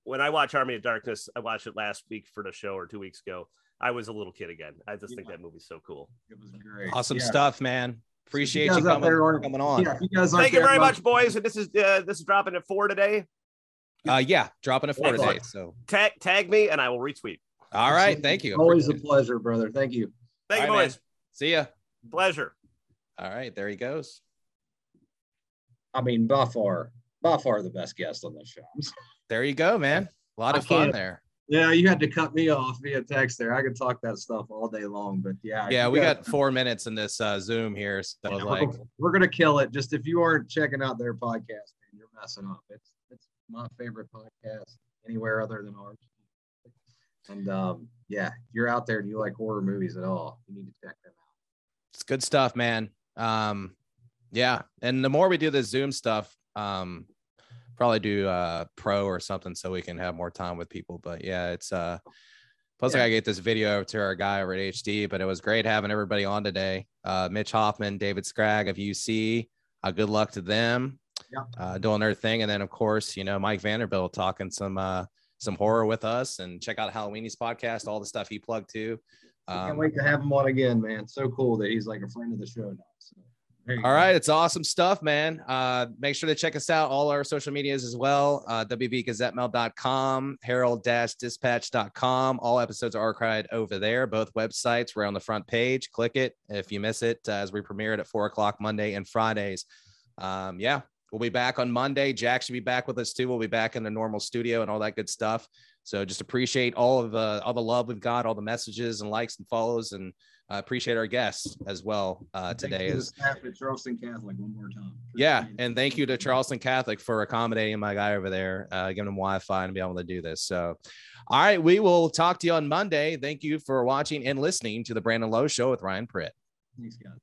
When I watch Army of Darkness, I watched it last week for the show or two weeks ago. I was a little kid again. I just yeah. think that movie's so cool. It was great. Awesome yeah. stuff, man. Appreciate you, you coming, are, coming on. Yeah, you guys Thank you very much, boys. And this is uh, this is dropping at four today. Uh, yeah, dropping at four today. So tag tag me and I will retweet. All right, thank you. Always a pleasure, brother. Thank you. Thank you, boys. Man. See ya. Pleasure. All right, there he goes. I mean, by far, by far the best guest on this show. there you go, man. A lot of fun there. Yeah, you had to cut me off via text there. I could talk that stuff all day long, but yeah. Yeah, we got, got four minutes in this uh, Zoom here. So yeah, like we're, we're, gonna kill it. Just if you aren't checking out their podcast, man, you're messing up. It's it's my favorite podcast anywhere other than ours. And um, yeah, you're out there and you like horror movies at all, you need to check them out. It's good stuff, man. Um, yeah, and the more we do this Zoom stuff, um, probably do uh pro or something so we can have more time with people. But yeah, it's uh plus yeah. I get this video to our guy over at HD, but it was great having everybody on today. Uh Mitch Hoffman, David Scragg of UC. Uh, good luck to them. Yeah. Uh, doing their thing. And then of course, you know, Mike Vanderbilt talking some uh some horror with us and check out Halloweenies podcast, all the stuff he plugged too. Um, can't wait to have him on again, man. So cool that he's like a friend of the show now. So. All right, it's awesome stuff, man. Uh, make sure to check us out, all our social medias as well. Uh, WVGazetteMail.com, Herald-Dispatch.com. All episodes are archived over there, both websites. We're on the front page. Click it if you miss it uh, as we premiere it at four o'clock Monday and Fridays. Um, yeah, we'll be back on Monday. Jack should be back with us too. We'll be back in the normal studio and all that good stuff. So just appreciate all of the all the love we've got, all the messages and likes and follows, and I appreciate our guests as well uh, today. Is Charleston Catholic one more time. Yeah, and thank you to Charleston Catholic for accommodating my guy over there, uh, giving him Wi-Fi and be able to do this. So, all right, we will talk to you on Monday. Thank you for watching and listening to the Brandon Lowe Show with Ryan Pritt. Thanks, guys.